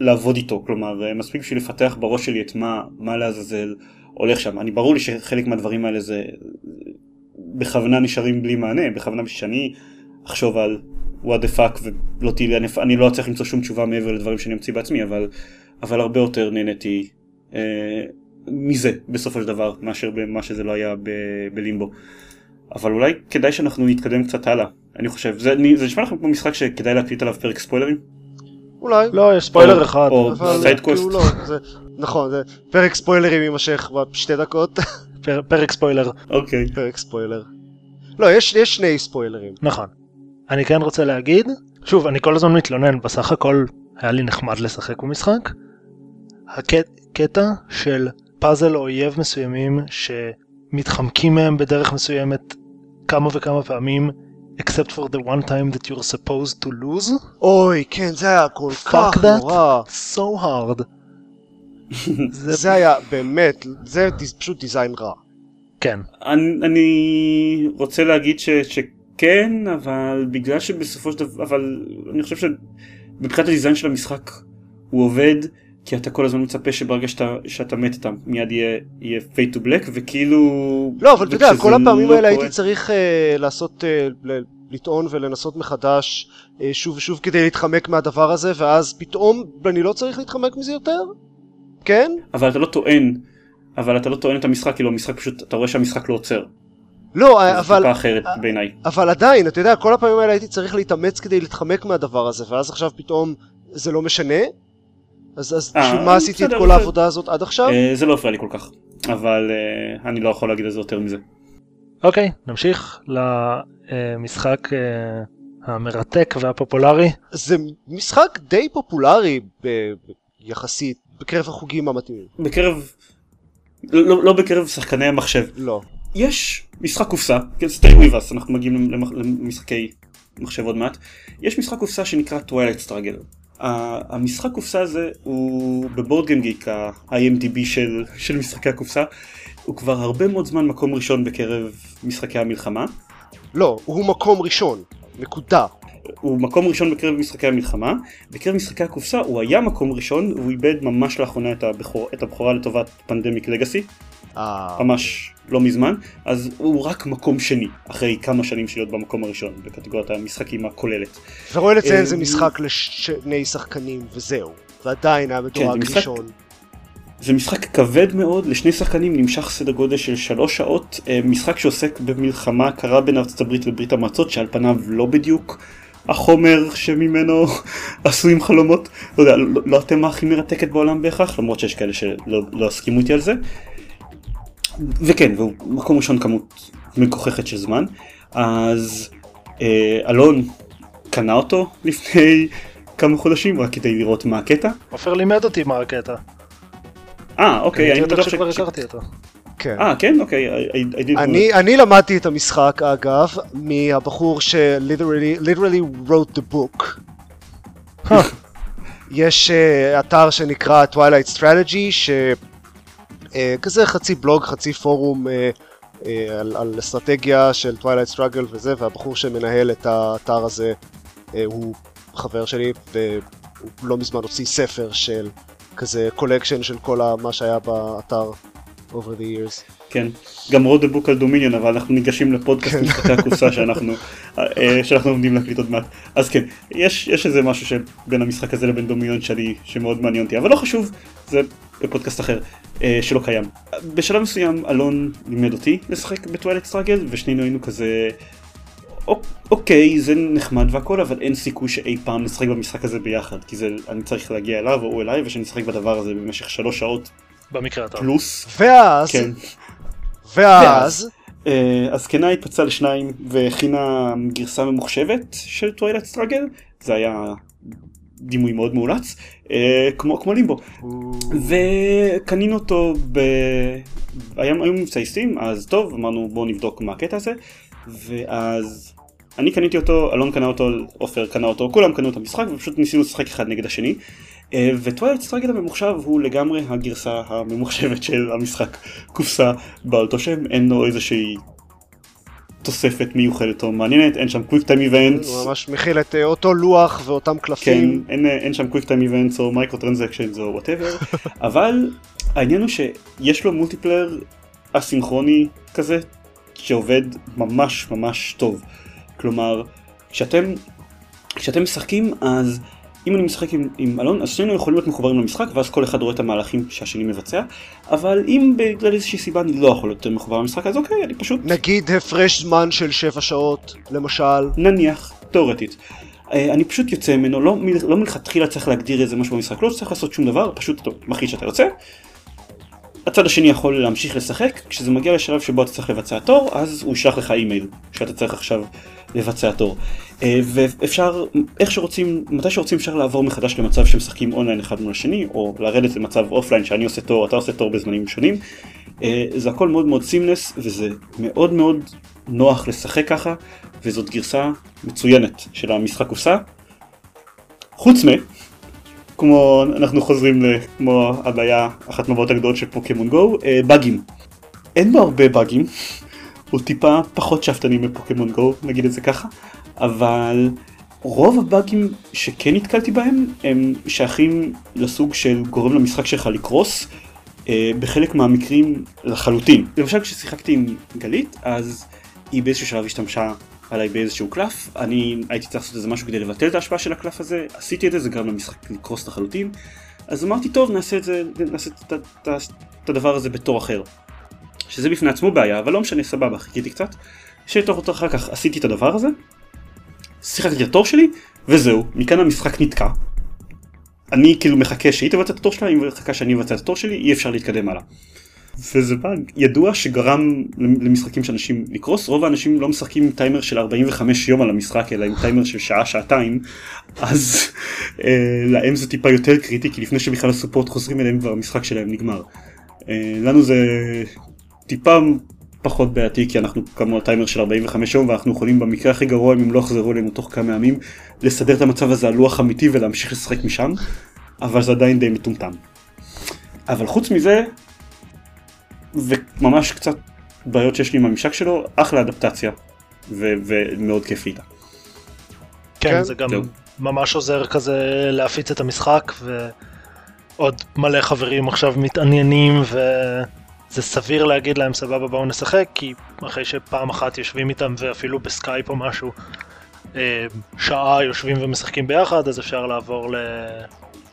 לעבוד איתו כלומר אה, מספיק בשביל לפתח בראש שלי את מה מה לעזאזל הולך שם אני ברור לי שחלק מהדברים האלה זה בכוונה נשארים בלי מענה בכוונה שאני אחשוב על what the fuck ולא תהיה אני, אני לא אצליח למצוא שום תשובה מעבר לדברים שאני אמציא בעצמי אבל אבל הרבה יותר נהניתי אה, מזה בסופו של דבר מאשר במה שזה לא היה ב- בלימבו. אבל אולי כדאי שאנחנו נתקדם קצת הלאה. אני חושב זה, זה נשמע לכם כמו משחק שכדאי להקליט עליו פרק ספוילרים? אולי. לא יש ספוילר או, אחד או side quest כאילו לא, זה, נכון זה פרק ספוילרים יימשך בשתי דקות. (laughs) פר, פרק ספוילר. אוקיי. פרק ספוילר. לא יש, יש שני ספוילרים. נכון. אני כן רוצה להגיד שוב אני כל הזמן מתלונן בסך הכל היה לי נחמד לשחק במשחק הקטע של פאזל או אויב מסוימים שמתחמקים מהם בדרך מסוימת כמה וכמה פעמים except for the one time that you're supposed to lose. אוי, כן, זה היה כל כך נורא. so hard. זה... זה היה באמת, זה פשוט דיזיין רע. כן. אני, אני רוצה להגיד ש, שכן, אבל בגלל שבסופו של דבר, אבל אני חושב שמבחינת הדיזיין של המשחק הוא עובד. כי אתה כל הזמן מצפה שברגע שאתה, שאתה מת אתה מיד יהיה, יהיה fade to black וכאילו... לא אבל אתה יודע כל הפעמים לא האלה הייתי צריך uh, לעשות, uh, לטעון ולנסות מחדש uh, שוב ושוב כדי להתחמק מהדבר הזה ואז פתאום אני לא צריך להתחמק מזה יותר? כן? אבל אתה לא טוען, אבל אתה לא טוען את המשחק כאילו המשחק פשוט אתה רואה שהמשחק לא עוצר. לא, אבל... זה אחרת בעיניי. אבל עדיין, אתה יודע, כל הפעמים האלה הייתי צריך להתאמץ כדי להתחמק מהדבר הזה, ואז עכשיו פתאום זה לא משנה, אז, אה, בשביל מה עשיתי את כל העבודה הזאת עד עכשיו? אה, זה לא הפריע לי כל כך, אבל אה, אני לא יכול להגיד על זה יותר מזה. אוקיי, נמשיך למשחק המרתק והפופולרי. זה משחק די פופולרי יחסית בקרב החוגים המתאימים. בקרב... לא, לא, לא בקרב שחקני המחשב. לא. יש משחק קופסה, כן, stay with us, אנחנו מגיעים למשחקי מחשב עוד מעט. יש משחק קופסה שנקרא Twilight Struggle. המשחק קופסה הזה הוא בבורד גיק ה-IMDB של, של משחקי הקופסה הוא כבר הרבה מאוד זמן מקום ראשון בקרב משחקי המלחמה. לא, הוא מקום ראשון, נקודה. הוא מקום ראשון בקרב משחקי המלחמה, בקרב משחקי הקופסה הוא היה מקום ראשון והוא איבד ממש לאחרונה את, הבכור, את הבכורה לטובת פנדמיק לגאסי. אה... ממש לא מזמן, אז הוא רק מקום שני, אחרי כמה שנים של להיות במקום הראשון, בקטגוריית המשחקים הכוללת. ורואה לציין זה משחק לשני שחקנים וזהו, ועדיין היה מדורג כן, ראשון. זה משחק כבד מאוד, לשני שחקנים נמשך סדר גודל של שלוש שעות, אה, משחק שעוסק במלחמה קרה בין ארצות הברית לברית המועצות, שעל פניו לא בדיוק החומר שממנו (laughs) עשויים חלומות, לא יודע, לא, לא התמה הכי מרתקת בעולם בהכרח, למרות שיש כאלה שלא לא הסכימו איתי על זה. וכן, והוא מקום ראשון כמות מגוחכת של זמן, אז אה, אלון קנה אותו לפני כמה חודשים רק כדי לראות מה הקטע. עופר לימד אותי מה הקטע. אה אוקיי, אני בטוח שכבר הכרתי אותו. כן. אה, כן? אוקיי, I- I- אני, אני למדתי את המשחק אגב מהבחור ש-literally literally wrote the book. יש uh, אתר שנקרא Twilight Strategy שכזה חצי בלוג חצי פורום אה, אה, על, על אסטרטגיה של Twilight Struggle וזה והבחור שמנהל את האתר הזה הוא חבר שלי והוא לא מזמן הוציא ספר של כזה collection של כל מה שהיה באתר over the years. כן, גם wrote the book על Dominion, אבל אנחנו ניגשים לפודקאסט כן. משחקי הקופסה שאנחנו, אה, שאנחנו עומדים להקליט עוד מעט. אז כן, יש, יש איזה משהו שבין המשחק הזה לבין Dominion שאני, שמאוד מעניין אותי, אבל לא חשוב, זה בפודקאסט אחר, אה, שלא קיים. בשלב מסוים אלון לימד אותי לשחק ב Twilight Struggle, ושנינו היינו כזה, "אוק- אוקיי, זה נחמד והכל, אבל אין סיכוי שאי פעם נשחק במשחק הזה ביחד, כי זה, אני צריך להגיע אליו או הוא אליי, ושנשחק בדבר הזה במשך שלוש שעות במקרה הטוב. פלוס. ואז, כן. ואז, אה, הזקנה התפצלה לשניים והכינה גרסה ממוחשבת של Twilight Struggle, זה היה דימוי מאוד מאולץ, אה, כמו, כמו לימבו. וקנינו אותו ב... היה, היו מבצעי סטים, אז טוב, אמרנו בואו נבדוק מה הקטע הזה, ואז אני קניתי אותו, אלון קנה אותו, עופר קנה אותו, כולם קנו את המשחק ופשוט ניסינו לשחק אחד נגד השני. אה, וטווילט סטראגל הממוחשב הוא לגמרי הגרסה הממוחשבת של המשחק קופסה באותו שם, אין לו איזושהי תוספת מיוחדת או מעניינת, אין שם quick time events, הוא ממש מכיל את אה, אותו לוח ואותם כן, קלפים. אין, אין שם quick time events או microtransactions או whatever, (laughs) אבל העניין הוא שיש לו multiplayer אסינכרוני כזה, שעובד ממש ממש טוב. כלומר, כשאתם, כשאתם משחקים אז אם אני משחק עם, עם אלון אז שנינו יכולים להיות מחוברים למשחק ואז כל אחד רואה את המהלכים שהשני מבצע אבל אם בגלל איזושהי סיבה אני לא יכול להיות מחובר למשחק אז אוקיי אני פשוט נגיד הפרש זמן של 7 שעות, למשל. נניח, תאורטית. אה, אני פשוט יוצא ממנו, לא, לא מלכתחילה צריך להגדיר איזה משהו במשחק, לא צריך לעשות שום דבר, פשוט אתה מחליט שאתה יוצא. הצד השני יכול להמשיך לשחק, כשזה מגיע לשלב שבו אתה צריך לבצע תור, אז הוא ישלח לך אימייל, שאתה צריך עכשיו לבצע תור. אה, ואפשר, איך שרוצים, מתי שרוצים אפשר לעבור מחדש למצב שמשחקים אונליין אחד מול השני, או לרדת למצב אופליין שאני עושה תור, אתה עושה תור בזמנים שונים. אה, זה הכל מאוד מאוד סימלס, וזה מאוד מאוד נוח לשחק ככה, וזאת גרסה מצוינת של המשחק קופסה. חוץ מ... כמו אנחנו חוזרים ל... כמו הבעיה, אחת מהבעיות הגדולות של פוקימון גו, אה, באגים. אין בו הרבה באגים, הוא טיפה פחות שאפתני מפוקימון גו, נגיד את זה ככה, אבל רוב הבאגים שכן נתקלתי בהם הם שייכים לסוג של גורם למשחק שלך לקרוס, אה, בחלק מהמקרים לחלוטין. למשל כששיחקתי עם גלית, אז היא באיזשהו שלב השתמשה עליי באיזשהו קלף, אני הייתי צריך לעשות איזה משהו כדי לבטל את ההשפעה של הקלף הזה, עשיתי את זה, זה גרם למשחק לקרוס לחלוטין, אז אמרתי טוב נעשה את זה, נעשה את, את, את, את הדבר הזה בתור אחר. שזה בפני עצמו בעיה, אבל לא משנה, סבבה, חיכיתי קצת. שתוך אותו אחר כך עשיתי את הדבר הזה, שיחקתי את התור שלי, וזהו, מכאן המשחק נתקע. אני כאילו מחכה שהיא תבצע את התור שלה, היא מחכה שאני אבצע את התור שלי, אי אפשר להתקדם הלאה. וזה באג ידוע שגרם למשחקים של אנשים לקרוס, רוב האנשים לא משחקים עם טיימר של 45 יום על המשחק, אלא עם טיימר של שעה-שעתיים, אז אה, להם זה טיפה יותר קריטי, כי לפני שבכלל הסופורט חוזרים אליהם כבר המשחק שלהם נגמר. אה, לנו זה טיפה פחות בעייתי, כי אנחנו קמנו על טיימר של 45 יום, ואנחנו יכולים במקרה הכי גרוע, אם הם לא יחזרו אלינו תוך כמה ימים, לסדר את המצב הזה על לוח אמיתי ולהמשיך לשחק משם, אבל זה עדיין די מטומטם. אבל חוץ מזה, וממש קצת בעיות שיש לי עם הממשק שלו, אחלה אדפטציה, ו- ומאוד כיף איתה. כן, כן, זה גם זהו. ממש עוזר כזה להפיץ את המשחק, ועוד מלא חברים עכשיו מתעניינים, וזה סביר להגיד להם סבבה בואו נשחק, כי אחרי שפעם אחת יושבים איתם ואפילו בסקייפ או משהו, אה, שעה יושבים ומשחקים ביחד, אז אפשר לעבור ל...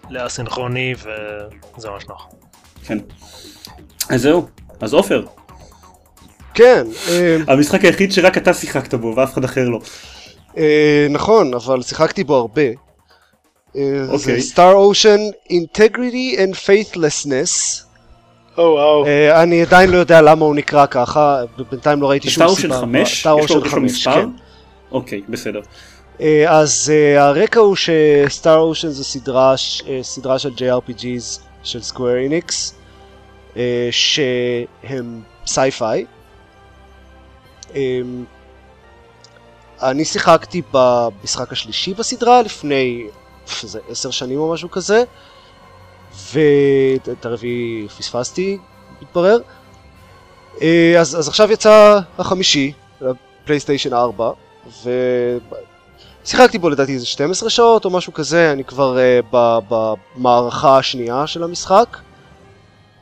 לאסינכרוני, וזה ממש נוח. כן. אז זהו, אז עופר, כן, אה, המשחק היחיד שרק אתה שיחקת בו ואף אחד אחר לא. אה, נכון, אבל שיחקתי בו הרבה. אה, אוקיי. זה Star Ocean Integrity and Faithlessness. או וואו. אה, אני עדיין לא יודע למה הוא נקרא ככה, בינתיים לא ראיתי שום Star סיבה. יש לו- Ocean יש לו 5, מספר? כן. אוקיי, בסדר. אז הרקע הוא ש Star Ocean זו אה, סדרה של JRPGs של Square Enix, שהם sci-fi. אמ, אני שיחקתי במשחק השלישי בסדרה לפני איזה עשר שנים או משהו כזה, ואת הרביעי פספסתי, מתברר. אה, אז, אז עכשיו יצא החמישי, פלייסטיישן 4, ושיחקתי בו לדעתי איזה 12 שעות או משהו כזה, אני כבר uh, במערכה השנייה של המשחק,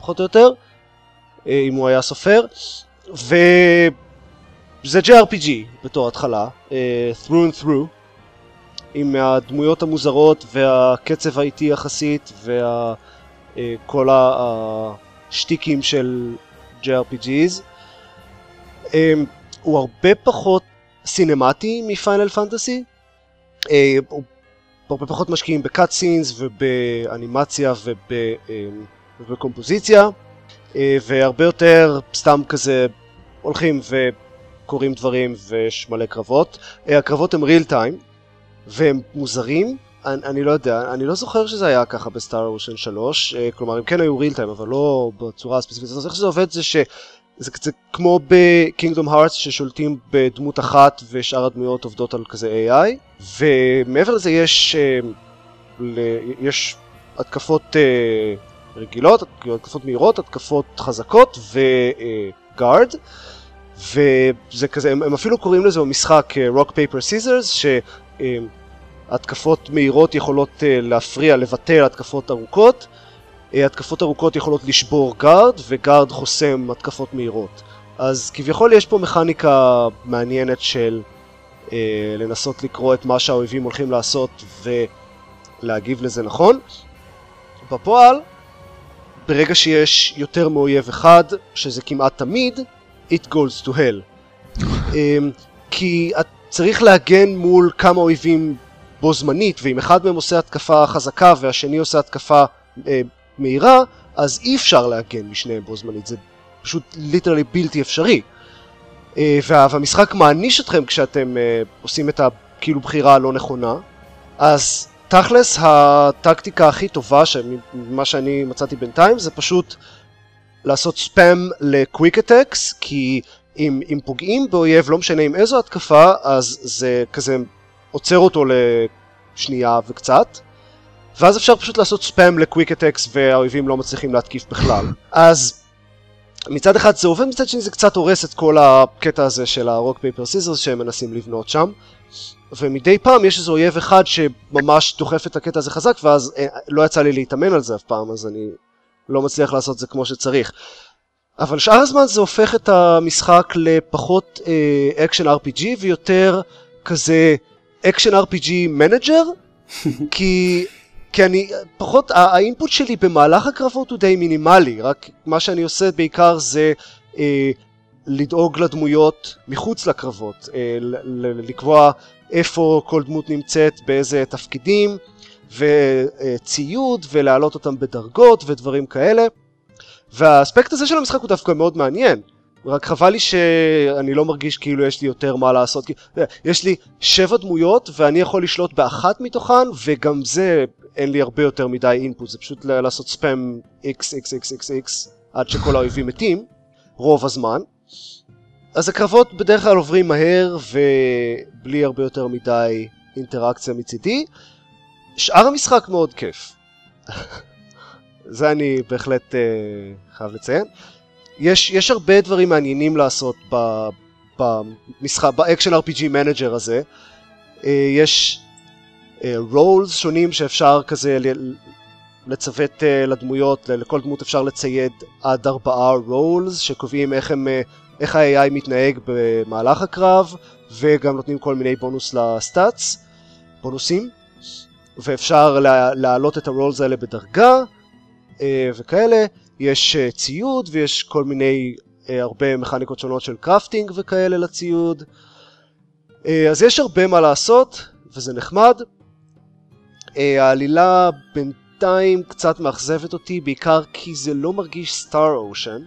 פחות או יותר, uh, אם הוא היה סופר, וזה JRPG בתור התחלה, uh, through and through, עם הדמויות המוזרות והקצב האיטי יחסית וכל השטיקים של JRPGs. הוא הרבה פחות סינמטי מפיינל פנטסי. אה, הרבה פחות משקיעים בקאט סינס ובאנימציה אמ, ובקומפוזיציה אה, והרבה יותר סתם כזה הולכים וקורים דברים ויש מלא קרבות. אה, הקרבות הם ריל טיים והם מוזרים, אני, אני לא יודע, אני לא זוכר שזה היה ככה בסטאר אושן 3, כלומר הם כן היו ריל טיים אבל לא בצורה הספציפית הזאת, איך שזה עובד זה ש... זה קצת כמו בקינגדום הארטס ששולטים בדמות אחת ושאר הדמויות עובדות על כזה AI ומעבר לזה יש, אה, יש התקפות אה, רגילות, התקפות מהירות, התקפות חזקות ו guard וזה כזה, הם, הם אפילו קוראים לזה במשחק rock paper scissors שהתקפות מהירות יכולות אה, להפריע, לבטל התקפות ארוכות אה, התקפות ארוכות יכולות לשבור guard, ו guard חוסם התקפות מהירות. אז כביכול יש פה מכניקה מעניינת של אה, לנסות לקרוא את מה שהאויבים הולכים לעשות ולהגיב לזה נכון. בפועל, ברגע שיש יותר מאויב אחד, שזה כמעט תמיד, it goes to hell. (laughs) אה, כי את צריך להגן מול כמה אויבים בו זמנית, ואם אחד מהם עושה התקפה חזקה והשני עושה התקפה אה, מהירה, אז אי אפשר להגן משניהם בו זמנית, זה פשוט ליטרלי בלתי אפשרי. אה, והמשחק מעניש אתכם כשאתם אה, עושים את הכאילו בחירה הלא נכונה, אז תכלס הטקטיקה הכי טובה, מה שאני מצאתי בינתיים, זה פשוט לעשות ספאם ל quick attacks, כי אם, אם פוגעים באויב, לא משנה עם איזו התקפה, אז זה כזה עוצר אותו לשנייה וקצת, ואז אפשר פשוט לעשות ספאם ל quick attacks והאויבים לא מצליחים להתקיף בכלל. אז מצד אחד זה עובד, מצד שני זה קצת הורס את כל הקטע הזה של ה rock paper scissors שהם מנסים לבנות שם. ומדי פעם יש איזה אויב אחד שממש דוחף את הקטע הזה חזק ואז אה, לא יצא לי להתאמן על זה אף פעם אז אני לא מצליח לעשות את זה כמו שצריך. אבל שאר הזמן זה הופך את המשחק לפחות action אה, RPG ויותר כזה action RPG manager כי כי אני, פחות, ה input שלי במהלך הקרבות הוא די מינימלי, רק מה שאני עושה בעיקר זה אה, לדאוג לדמויות מחוץ לקרבות, אה, לקבוע איפה כל דמות נמצאת, באיזה תפקידים, וציוד, ולהעלות אותם בדרגות ודברים כאלה. והאספקט הזה של המשחק הוא דווקא מאוד מעניין. רק חבל לי שאני לא מרגיש כאילו יש לי יותר מה לעשות. יש לי שבע דמויות ואני יכול לשלוט באחת מתוכן וגם זה אין לי הרבה יותר מדי אינפוט, זה פשוט לעשות ספאם XXXXX עד שכל האויבים מתים, רוב הזמן. אז הקרבות בדרך כלל עוברים מהר ובלי הרבה יותר מדי אינטראקציה מצידי. שאר המשחק מאוד כיף. (laughs) זה אני בהחלט אה, חייב לציין. יש, יש הרבה דברים מעניינים לעשות במשחק, ב action RPG manager הזה. אה, יש roles אה, שונים שאפשר כזה לצוות אה, לדמויות, לכל דמות אפשר לצייד עד ארבעה roles שקובעים איך, הם, אה, איך ה-AI מתנהג במהלך הקרב וגם נותנים כל מיני בונוס ל stats, בונוסים ואפשר להעלות את ה roles האלה בדרגה אה, וכאלה. יש אה, ציוד ויש כל מיני אה, הרבה מכניקות שונות של crafting וכאלה לציוד. אז יש הרבה מה לעשות וזה נחמד. העלילה בינתיים קצת מאכזבת אותי בעיקר כי זה לא מרגיש Star Ocean,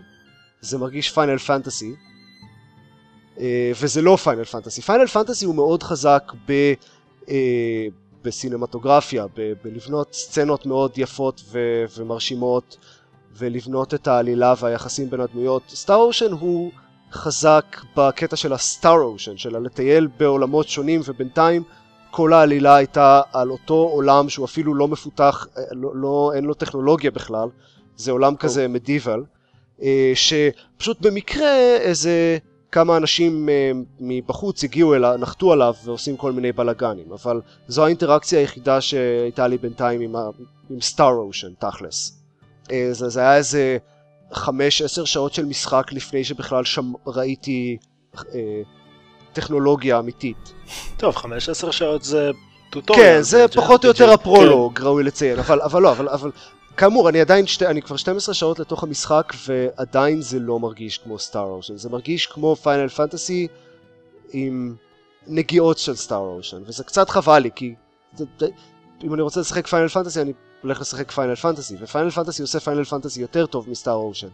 זה מרגיש Final Fantasy. אה, וזה לא Final Fantasy. Final Fantasy הוא מאוד חזק ב... אה, בסינמטוגרפיה, ב- בלבנות סצנות מאוד יפות ו- ומרשימות ולבנות את העלילה והיחסים בין הדמויות. Star Ocean הוא חזק בקטע של ה Star Ocean, של לטייל בעולמות שונים ובינתיים כל העלילה הייתה על אותו עולם שהוא אפילו לא מפותח, אה, לא, לא, אין לו טכנולוגיה בכלל, זה עולם כזה מדיבל, אה, שפשוט במקרה איזה כמה אנשים אה, מבחוץ הגיעו אליו, נחתו עליו ועושים כל מיני בלאגנים, אבל זו האינטראקציה היחידה שהייתה לי בינתיים עם, עם סטאר אושן, תכלס. זה, זה היה איזה חמש עשר שעות של משחק לפני שבכלל שם ראיתי אה, טכנולוגיה אמיתית. טוב, 15 שעות זה. כן, זה פחות או יותר הפרולוג, ראוי לציין, אבל, אבל לא, אבל, אבל כאמור, אני עדיין, שתי, אני כבר 12 שעות לתוך המשחק, ועדיין זה לא מרגיש כמו Star Ocean, זה מרגיש כמו Final Fantasy עם נגיעות של Star Ocean, וזה קצת חבל לי, כי אם אני רוצה לשחק Final Fantasy, אני הולך לשחק Final Fantasy, ו Final Fantasy עושה Final Fantasy יותר טוב מ Star Ocean.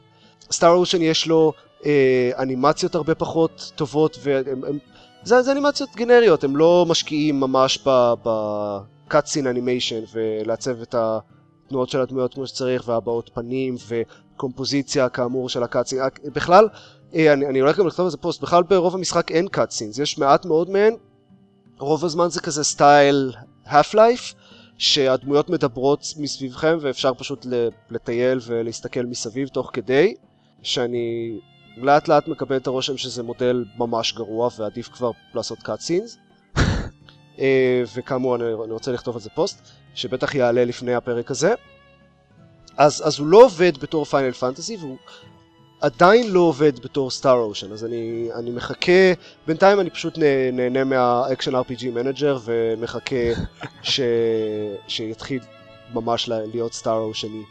Star Ocean יש לו אה, אנימציות הרבה פחות טובות, והם, הם, זה, זה אנימציות גנריות, הם לא משקיעים ממש ב cutscene animation ולעצב את התנועות של הדמויות כמו שצריך, והבעות פנים וקומפוזיציה כאמור של ה cutscene. בכלל, אה, אני, אני הולך גם לכתוב איזה פוסט, בכלל ברוב המשחק אין cutscenes, יש מעט מאוד מהן, רוב הזמן זה כזה סטייל Half-Life, שהדמויות מדברות מסביבכם ואפשר פשוט לטייל ולהסתכל מסביב תוך כדי, שאני לאט לאט מקבל את הרושם שזה מודל ממש גרוע ועדיף כבר לעשות cut scenes. (laughs) אה, וכאמור אני, אני רוצה לכתוב על זה פוסט, שבטח יעלה לפני הפרק הזה. אז, אז הוא לא עובד בתור Final Fantasy והוא עדיין לא עובד בתור Star Ocean, אז אני, אני מחכה, בינתיים אני פשוט נהנה מה action RPG manager ומחכה ש, שיתחיל ממש להיות סטאר אושני.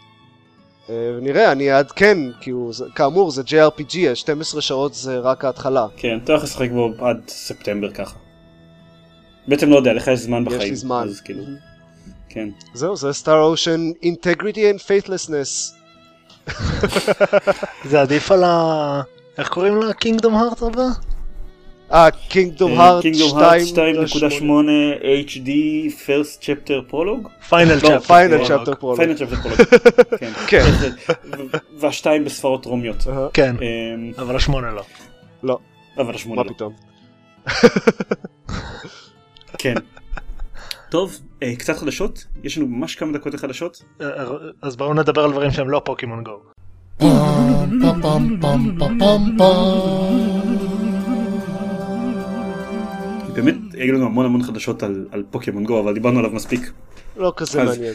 אה, נראה, אני אעדכן, כי הוא, כאמור זה JRPG, 12 שעות זה רק ההתחלה. כן, אתה הולך לשחק בו עד ספטמבר ככה. בעצם לא יודע, לך יש זמן בחיים. יש לי זמן. אז כאילו, כן. זהו, זה סטאר אושן אינטגריטי and faithlessness. (laughs) זה עדיף על ה... איך קוראים לה? קינגדום הארט הבא? אה, Kingdom Hearts 2.8 HD first chapter prologue? final chapter. final chapter prologue. final chapter prologue. (laughs) כן. כן. (laughs) והשתיים בספרות רומיות. כן, אמ, אבל השמונה לא. לא, אבל השמונה מה לא. פתאום. כן. טוב, אה, קצת חדשות, יש לנו ממש כמה דקות לחדשות. אה, אז בואו נדבר על דברים שהם לא פוקימון גו. באמת, היו לנו המון המון חדשות על, על פוקימון גו, אבל דיברנו עליו מספיק. לא כזה אז- מעניין.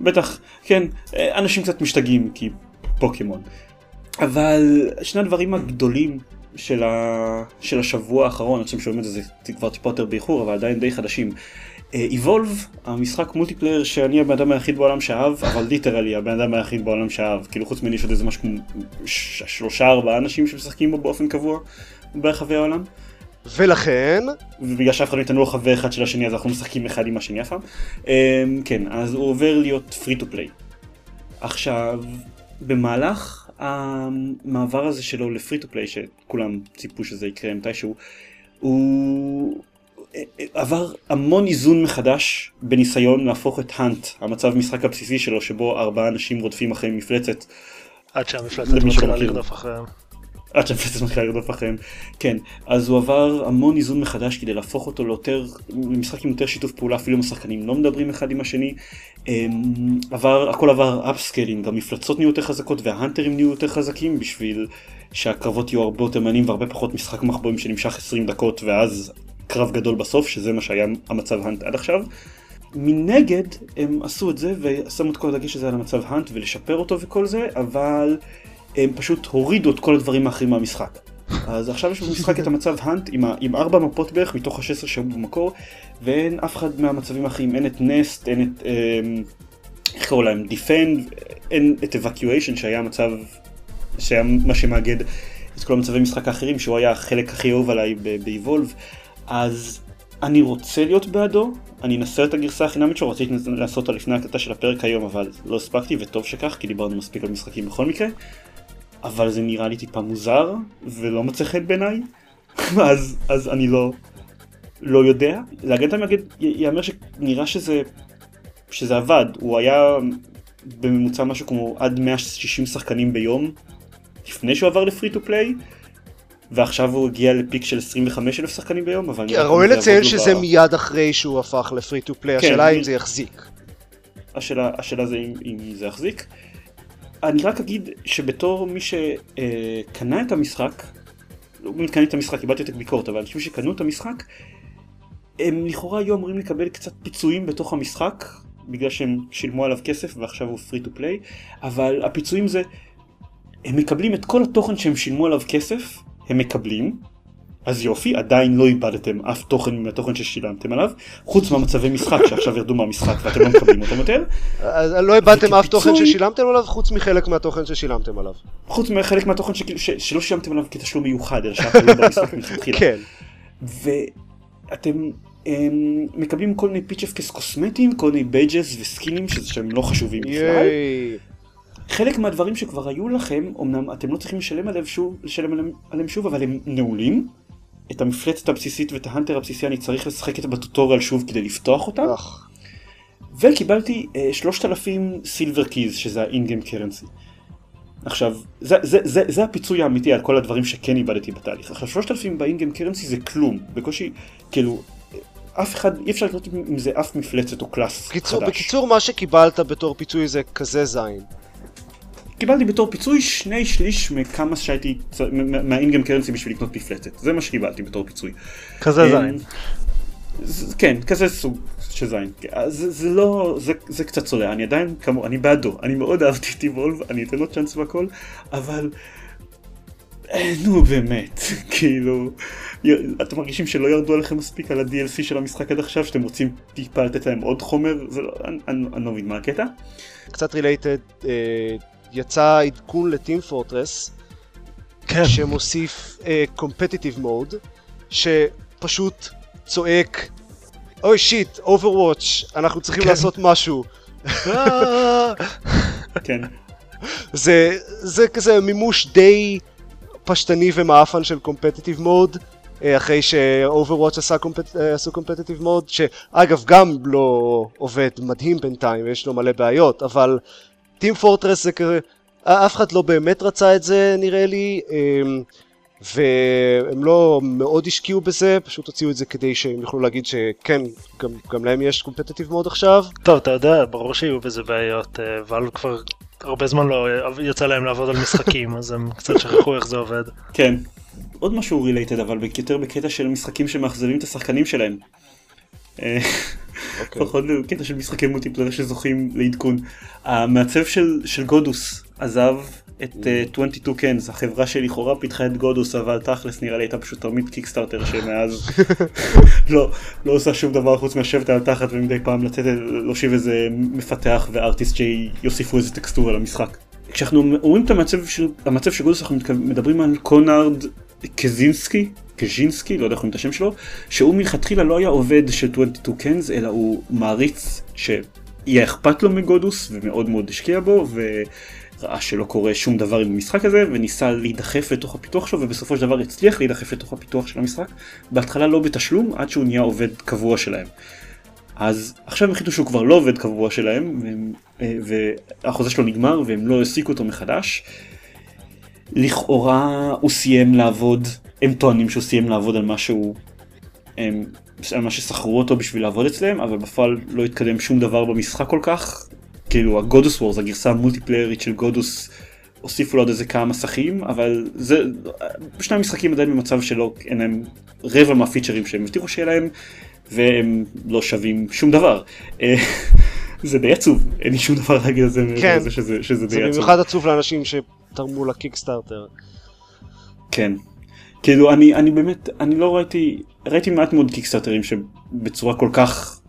בטח, כן, אה, אנשים קצת משתגעים כי פוקימון. אבל שני הדברים הגדולים של, ה... של השבוע האחרון, אני חושב שומעים את זה, זה כבר טיפה יותר באיחור, אבל עדיין די חדשים. Evolve, המשחק multiplayer שאני הבן אדם היחיד בעולם שאהב, אבל literally הבן אדם היחיד בעולם שאהב, כאילו חוץ ממני יש עוד איזה משהו כמו שלושה ארבעה אנשים שמשחקים בו באופן קבוע ברחבי העולם. ולכן, ובגלל שאף אחד מאיתנו לא חבר אחד של השני אז אנחנו משחקים אחד עם השני אף פעם. אמ, כן, אז הוא עובר להיות free to play. עכשיו, במהלך המעבר הזה שלו ל free to play, שכולם ציפו שזה יקרה מתישהו, הוא אה, אה, עבר המון איזון מחדש בניסיון להפוך את Hunt, המצב משחק הבסיסי שלו, שבו ארבעה אנשים רודפים אחרי מפלצת עד שהמפלצת מתחילה. לרדוף אחריהם. עד שהמפלצת מתחילה לרדוף אחריהם. כן, אז הוא עבר המון איזון מחדש כדי להפוך אותו ליותר, למשחק עם יותר שיתוף פעולה, אפילו אם השחקנים לא מדברים אחד עם השני. אמ, עבר, הכל עבר upscaling, המפלצות נהיו יותר חזקות וההאנטרים נהיו יותר חזקים בשביל שהקרבות יהיו הרבה יותר מעניינים והרבה פחות משחק מחבואים שנמשך 20 דקות ואז קרב גדול בסוף, שזה מה שהיה המצב Hunt עד עכשיו. מנגד הם עשו את זה ושמו את כל הדגש הזה על המצב Hunt ולשפר אותו וכל זה, אבל הם פשוט הורידו את כל הדברים האחרים מהמשחק. אז עכשיו יש במשחק את המצב Hunt עם, עם ארבע מפות בערך מתוך ה-16 שהיו במקור, ואין אף אחד מהמצבים האחרים, אין את Nest, אין את, אמ, איך קראו להם, Defend, אין את Evacuation שהיה המצב, שהיה מה שמאגד את כל המצבי משחק האחרים, שהוא היה החלק הכי אהוב עליי ב Evolve, אז אני רוצה להיות בעדו, אני אנסה את הגרסה החינמית שלו, רציתי לעשות אותה לפני הקלטה של הפרק היום, אבל לא הספקתי, וטוב שכך, כי דיברנו מספיק על משחקים בכל מקרה. אבל זה נראה לי טיפה מוזר, ולא מוצא חן בעיניי, (laughs) אז, אז אני לא, לא יודע. להגן את המגד, ייאמר שנראה שזה, שזה עבד, הוא היה בממוצע משהו כמו עד 160 שחקנים ביום לפני שהוא עבר לפרי טו פליי ועכשיו הוא הגיע ל peak של 25 אלף שחקנים ביום אבל כן, ראוי לציין שזה מיד אחרי שהוא הפך ל free to play, השאלה אם זה יחזיק. השאלה, השאלה זה אם, אם זה יחזיק. אני רק אגיד שבתור מי שקנה את המשחק, לא באמת קניתי את המשחק, קיבלתי את הביקורת, אבל אנשים שקנו את המשחק, הם לכאורה היו אמורים לקבל קצת פיצויים בתוך המשחק, בגלל שהם שילמו עליו כסף ועכשיו הוא free to play, אבל הפיצויים זה, הם מקבלים את כל התוכן שהם שילמו עליו כסף, הם מקבלים, אז יופי, עדיין לא איבדתם אף תוכן מהתוכן ששילמתם עליו, חוץ מהמצבי משחק שעכשיו ירדו מהמשחק ואתם לא מקבלים אותם יותר. אז לא איבדתם אף תוכן ששילמתם עליו, חוץ מחלק מהתוכן ששילמתם עליו. חוץ מחלק מהתוכן שלא שילמתם עליו כתשלום מיוחד, אלא שאתם לא במשחק (laughs) מלכתחילה. כן. ואתם הם מקבלים כל מיני feature packs קוסמטיים, כל מיני badges וסקינים שהם לא חשובים בכלל. חלק מהדברים שכבר היו לכם, אמנם אתם לא צריכים לשלם עליהם שוב, לשלם עליהם שוב, אבל הם נעולים. את המפלצת הבסיסית ואת ה hunter הבסיסי אני צריך לשחק את בטוטוריאל שוב כדי לפתוח אותם. וקיבלתי אה, 3,000 silver keys שזה ה in-game currency. עכשיו, זה, זה, זה, זה הפיצוי האמיתי על כל הדברים שכן איבדתי בתהליך. עכשיו, 3,000 ב in-game currency זה כלום. בקושי, כאילו, אף אחד, אי אפשר לקנות עם זה אף מפלצת או class חדש. בקיצור, מה שקיבלת בתור פיצוי זה כזה זין. קיבלתי בתור פיצוי שני שליש מכמה שהייתי, מהאינגם קרנסי בשביל לקנות מפלצת. זה מה שקיבלתי בתור פיצוי. כזה זין. כן, כזה סוג של זין. זה, זה לא, זה, זה קצת צולע, אני עדיין כמו, אני בעדו, אני מאוד אהבתי את איבולב, אני אתן לו צ'אנס והכל, אבל... נו באמת, (laughs) כאילו, אתם מרגישים שלא ירדו עליכם מספיק על ה-DLC של המשחק עד עכשיו, שאתם רוצים טיפה לתת להם עוד חומר, זה לא, אני, אני, אני לא מבין מה הקטע. קצת related, אה, יצא עדכון ל Team Fortress, כן. שמוסיף competitive אה, mode, שפשוט צועק, oh shit, Overwatch, אנחנו צריכים כן. לעשות משהו. (laughs) כן. זה, זה כזה מימוש די פשטני ומאפן של competitive mode. אחרי ש Overwatch compet... עשו competitive mode, שאגב גם לא עובד מדהים בינתיים, יש לו מלא בעיות, אבל טים פורטרס זה כזה, אף אחד לא באמת רצה את זה נראה לי, אמ, והם לא מאוד השקיעו בזה, פשוט הוציאו את זה כדי שהם יוכלו להגיד שכן, גם, גם להם יש קומפטטיב מוד עכשיו. טוב, אתה יודע, ברור שיהיו בזה בעיות, ואלו אה, כבר הרבה זמן לא יצא להם לעבוד על משחקים, אז הם קצת שכחו איך זה עובד. כן. עוד משהו רילייטד אבל יותר בקטע של משחקים שמאכזבים את השחקנים שלהם. אה, אוקיי. פחות בקטע של משחקי multiplayer שזוכים לעדכון. המעצב של, של Godus עזב את אה, 22Cans, החברה שלכאורה פיתחה את Godus, אבל תכלס נראה לי הייתה פשוט תרמית Kickstarter שמאז (laughs) לא, לא עושה שום דבר חוץ מלשבת על תחת ומדי פעם לתת, להושיב איזה מפתח ו artist שיוסיפו איזה טקסטורה למשחק. כשאנחנו אומרים את המצב של, המצב של Godus אנחנו מדברים על Konrad Naszynski, קז'ינסקי, לא יודע איך אומרים את השם שלו, שהוא מלכתחילה לא היה עובד של 22 קנס, אלא הוא מעריץ שיהיה אכפת לו מגודוס ומאוד מאוד השקיע בו, וראה שלא קורה שום דבר עם המשחק הזה, וניסה להידחף לתוך הפיתוח שלו, ובסופו של דבר הצליח להידחף לתוך הפיתוח של המשחק, בהתחלה לא בתשלום, עד שהוא נהיה עובד קבוע שלהם. אז עכשיו הם החליטו שהוא כבר לא עובד קבוע שלהם, אה, והחוזה שלו נגמר והם לא העסיקו אותו מחדש. לכאורה הוא סיים לעבוד, הם טוענים שהוא סיים לעבוד על משהו, הם, על מה ששכרו אותו בשביל לעבוד אצלם, אבל בפועל לא התקדם שום דבר במשחק כל כך. כאילו הגודוס וורס, הגרסה המולטיפליירית של גודוס, הוסיפו לו עוד איזה כמה מסכים, אבל זה, שני המשחקים עדיין במצב שלא, אין להם רבע מהפיצ'רים שהם הבטיחו שיהיה להם, והם לא שווים שום דבר. (laughs) זה די עצוב, אין לי שום דבר להגיד על זה, כן. שזה, שזה די עצוב. זה במיוחד עצוב לאנשים שתרמו לקיקסטארטר. כן. כאילו אני, אני באמת, אני לא ראיתי, ראיתי מעט מאוד קיקסטארטרים שבצורה כל כך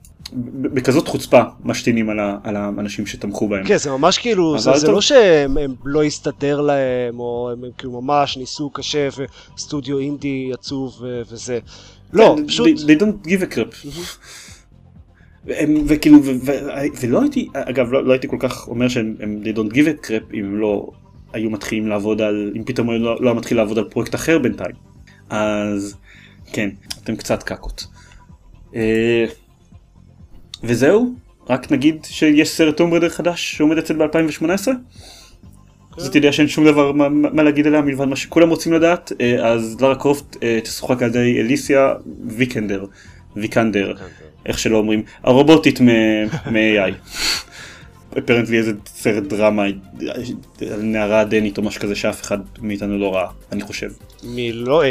בכזאת חוצפה משתינים על, ה, על האנשים שתמכו בהם. כן, זה ממש כאילו, זה, זה לא שהם לא הסתדר להם, או הם, הם כאילו ממש ניסו קשה, וסטודיו אינדי עצוב ו, וזה. לא, כן, פשוט... They, they don't give a crap. וכאילו, ולא הייתי, אגב, לא, לא הייתי כל כך אומר שהם they don't give a crap אם הם לא היו מתחילים לעבוד על, אם פתאום לא, לא מתחיל לעבוד על פרויקט אחר בינתיים. אז כן, אתם קצת קקות. אה, וזהו, רק נגיד שיש סרט טום בריידר חדש שעומד לצאת ב-2018. אז אתה יודע שאין שום דבר מה, מה להגיד עליה מלבד מה שכולם רוצים לדעת אה, אז לארה קרופט אה, תשוחק על ידי אליסיה ויקנדר ויקנדר איך שלא אומרים הרובוטית מ-AI. (laughs) אפרנטלי איזה סרט דרמה על נערה דנית או משהו כזה שאף אחד מאיתנו לא ראה אני חושב. מלא לא,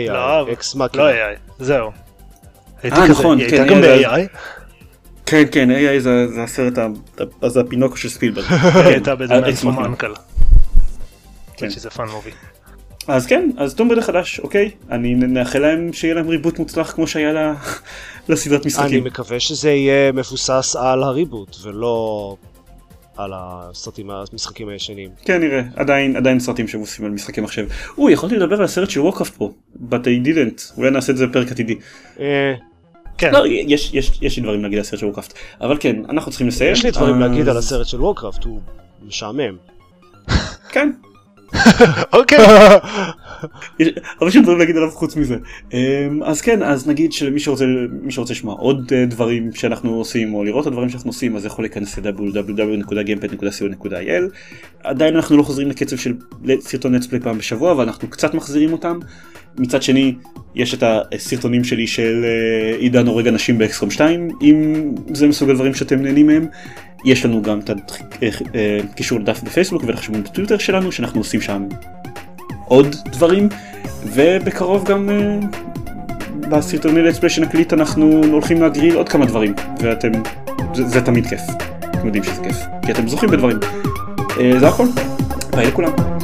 AI, אקס מקי. לא AI, זהו. הייתי אה, כזה, נכון, כן, הייתה גם AI. ב-AI? כן כן AI זה, זה הסרט זה הפינוקו של ספילברג. היא (laughs) הייתה באיזה אה, מכינה. אנקל. כן. שזה פאן מובי. אז כן אז Tomb Raider חדש אוקיי אני נאחל להם שיהיה להם reboot מוצלח כמו שהיה (laughs) לסדרת אני משחקים. מקווה שזה יהיה מבוסס על ה reboot ולא על הסרטים המשחקים הישנים. כן נראה עדיין עדיין סרטים שמבוססים על משחקי מחשב. אוי יכולתי לדבר על הסרט של Warcraft פה but I didn't אולי נעשה את זה בפרק עתידי. אה, כן, לא יש יש יש לי דברים להגיד על הסרט של Warcraft אבל כן אנחנו צריכים לסיים. יש לי דברים אז- להגיד על הסרט של Warcraft, הוא משעמם. כן (laughs) אוקיי. (laughs) יש- יש לי דברים להגיד עליו חוץ מזה. אמ, אז כן, אז נגיד שלמי שרוצה, שרוצה לשמוע עוד אה, דברים שאנחנו עושים או לראות את הדברים שאנחנו עושים אז יכול להיכנס ל-www.gamepad.co.il עדיין אנחנו לא חוזרים לקצב של סרטון נטספלי פעם בשבוע אבל אנחנו קצת מחזירים אותם. מצד שני יש את הסרטונים שלי של אה, עידן הורג אנשים באקסקום 2 אם זה מסוג הדברים שאתם נהנים מהם. יש לנו גם את הקישור לדף בפייסבוק ולחשבון בטוויטר שלנו שאנחנו עושים שם עוד דברים ובקרוב גם אה, בסרטוני לטספלי שנקליט אנחנו הולכים להגריל עוד כמה דברים ואתם זה, זה תמיד כיף. אתם יודעים שזה כיף כי אתם זוכים בדברים. אה, זה הכל. ביי לכולם.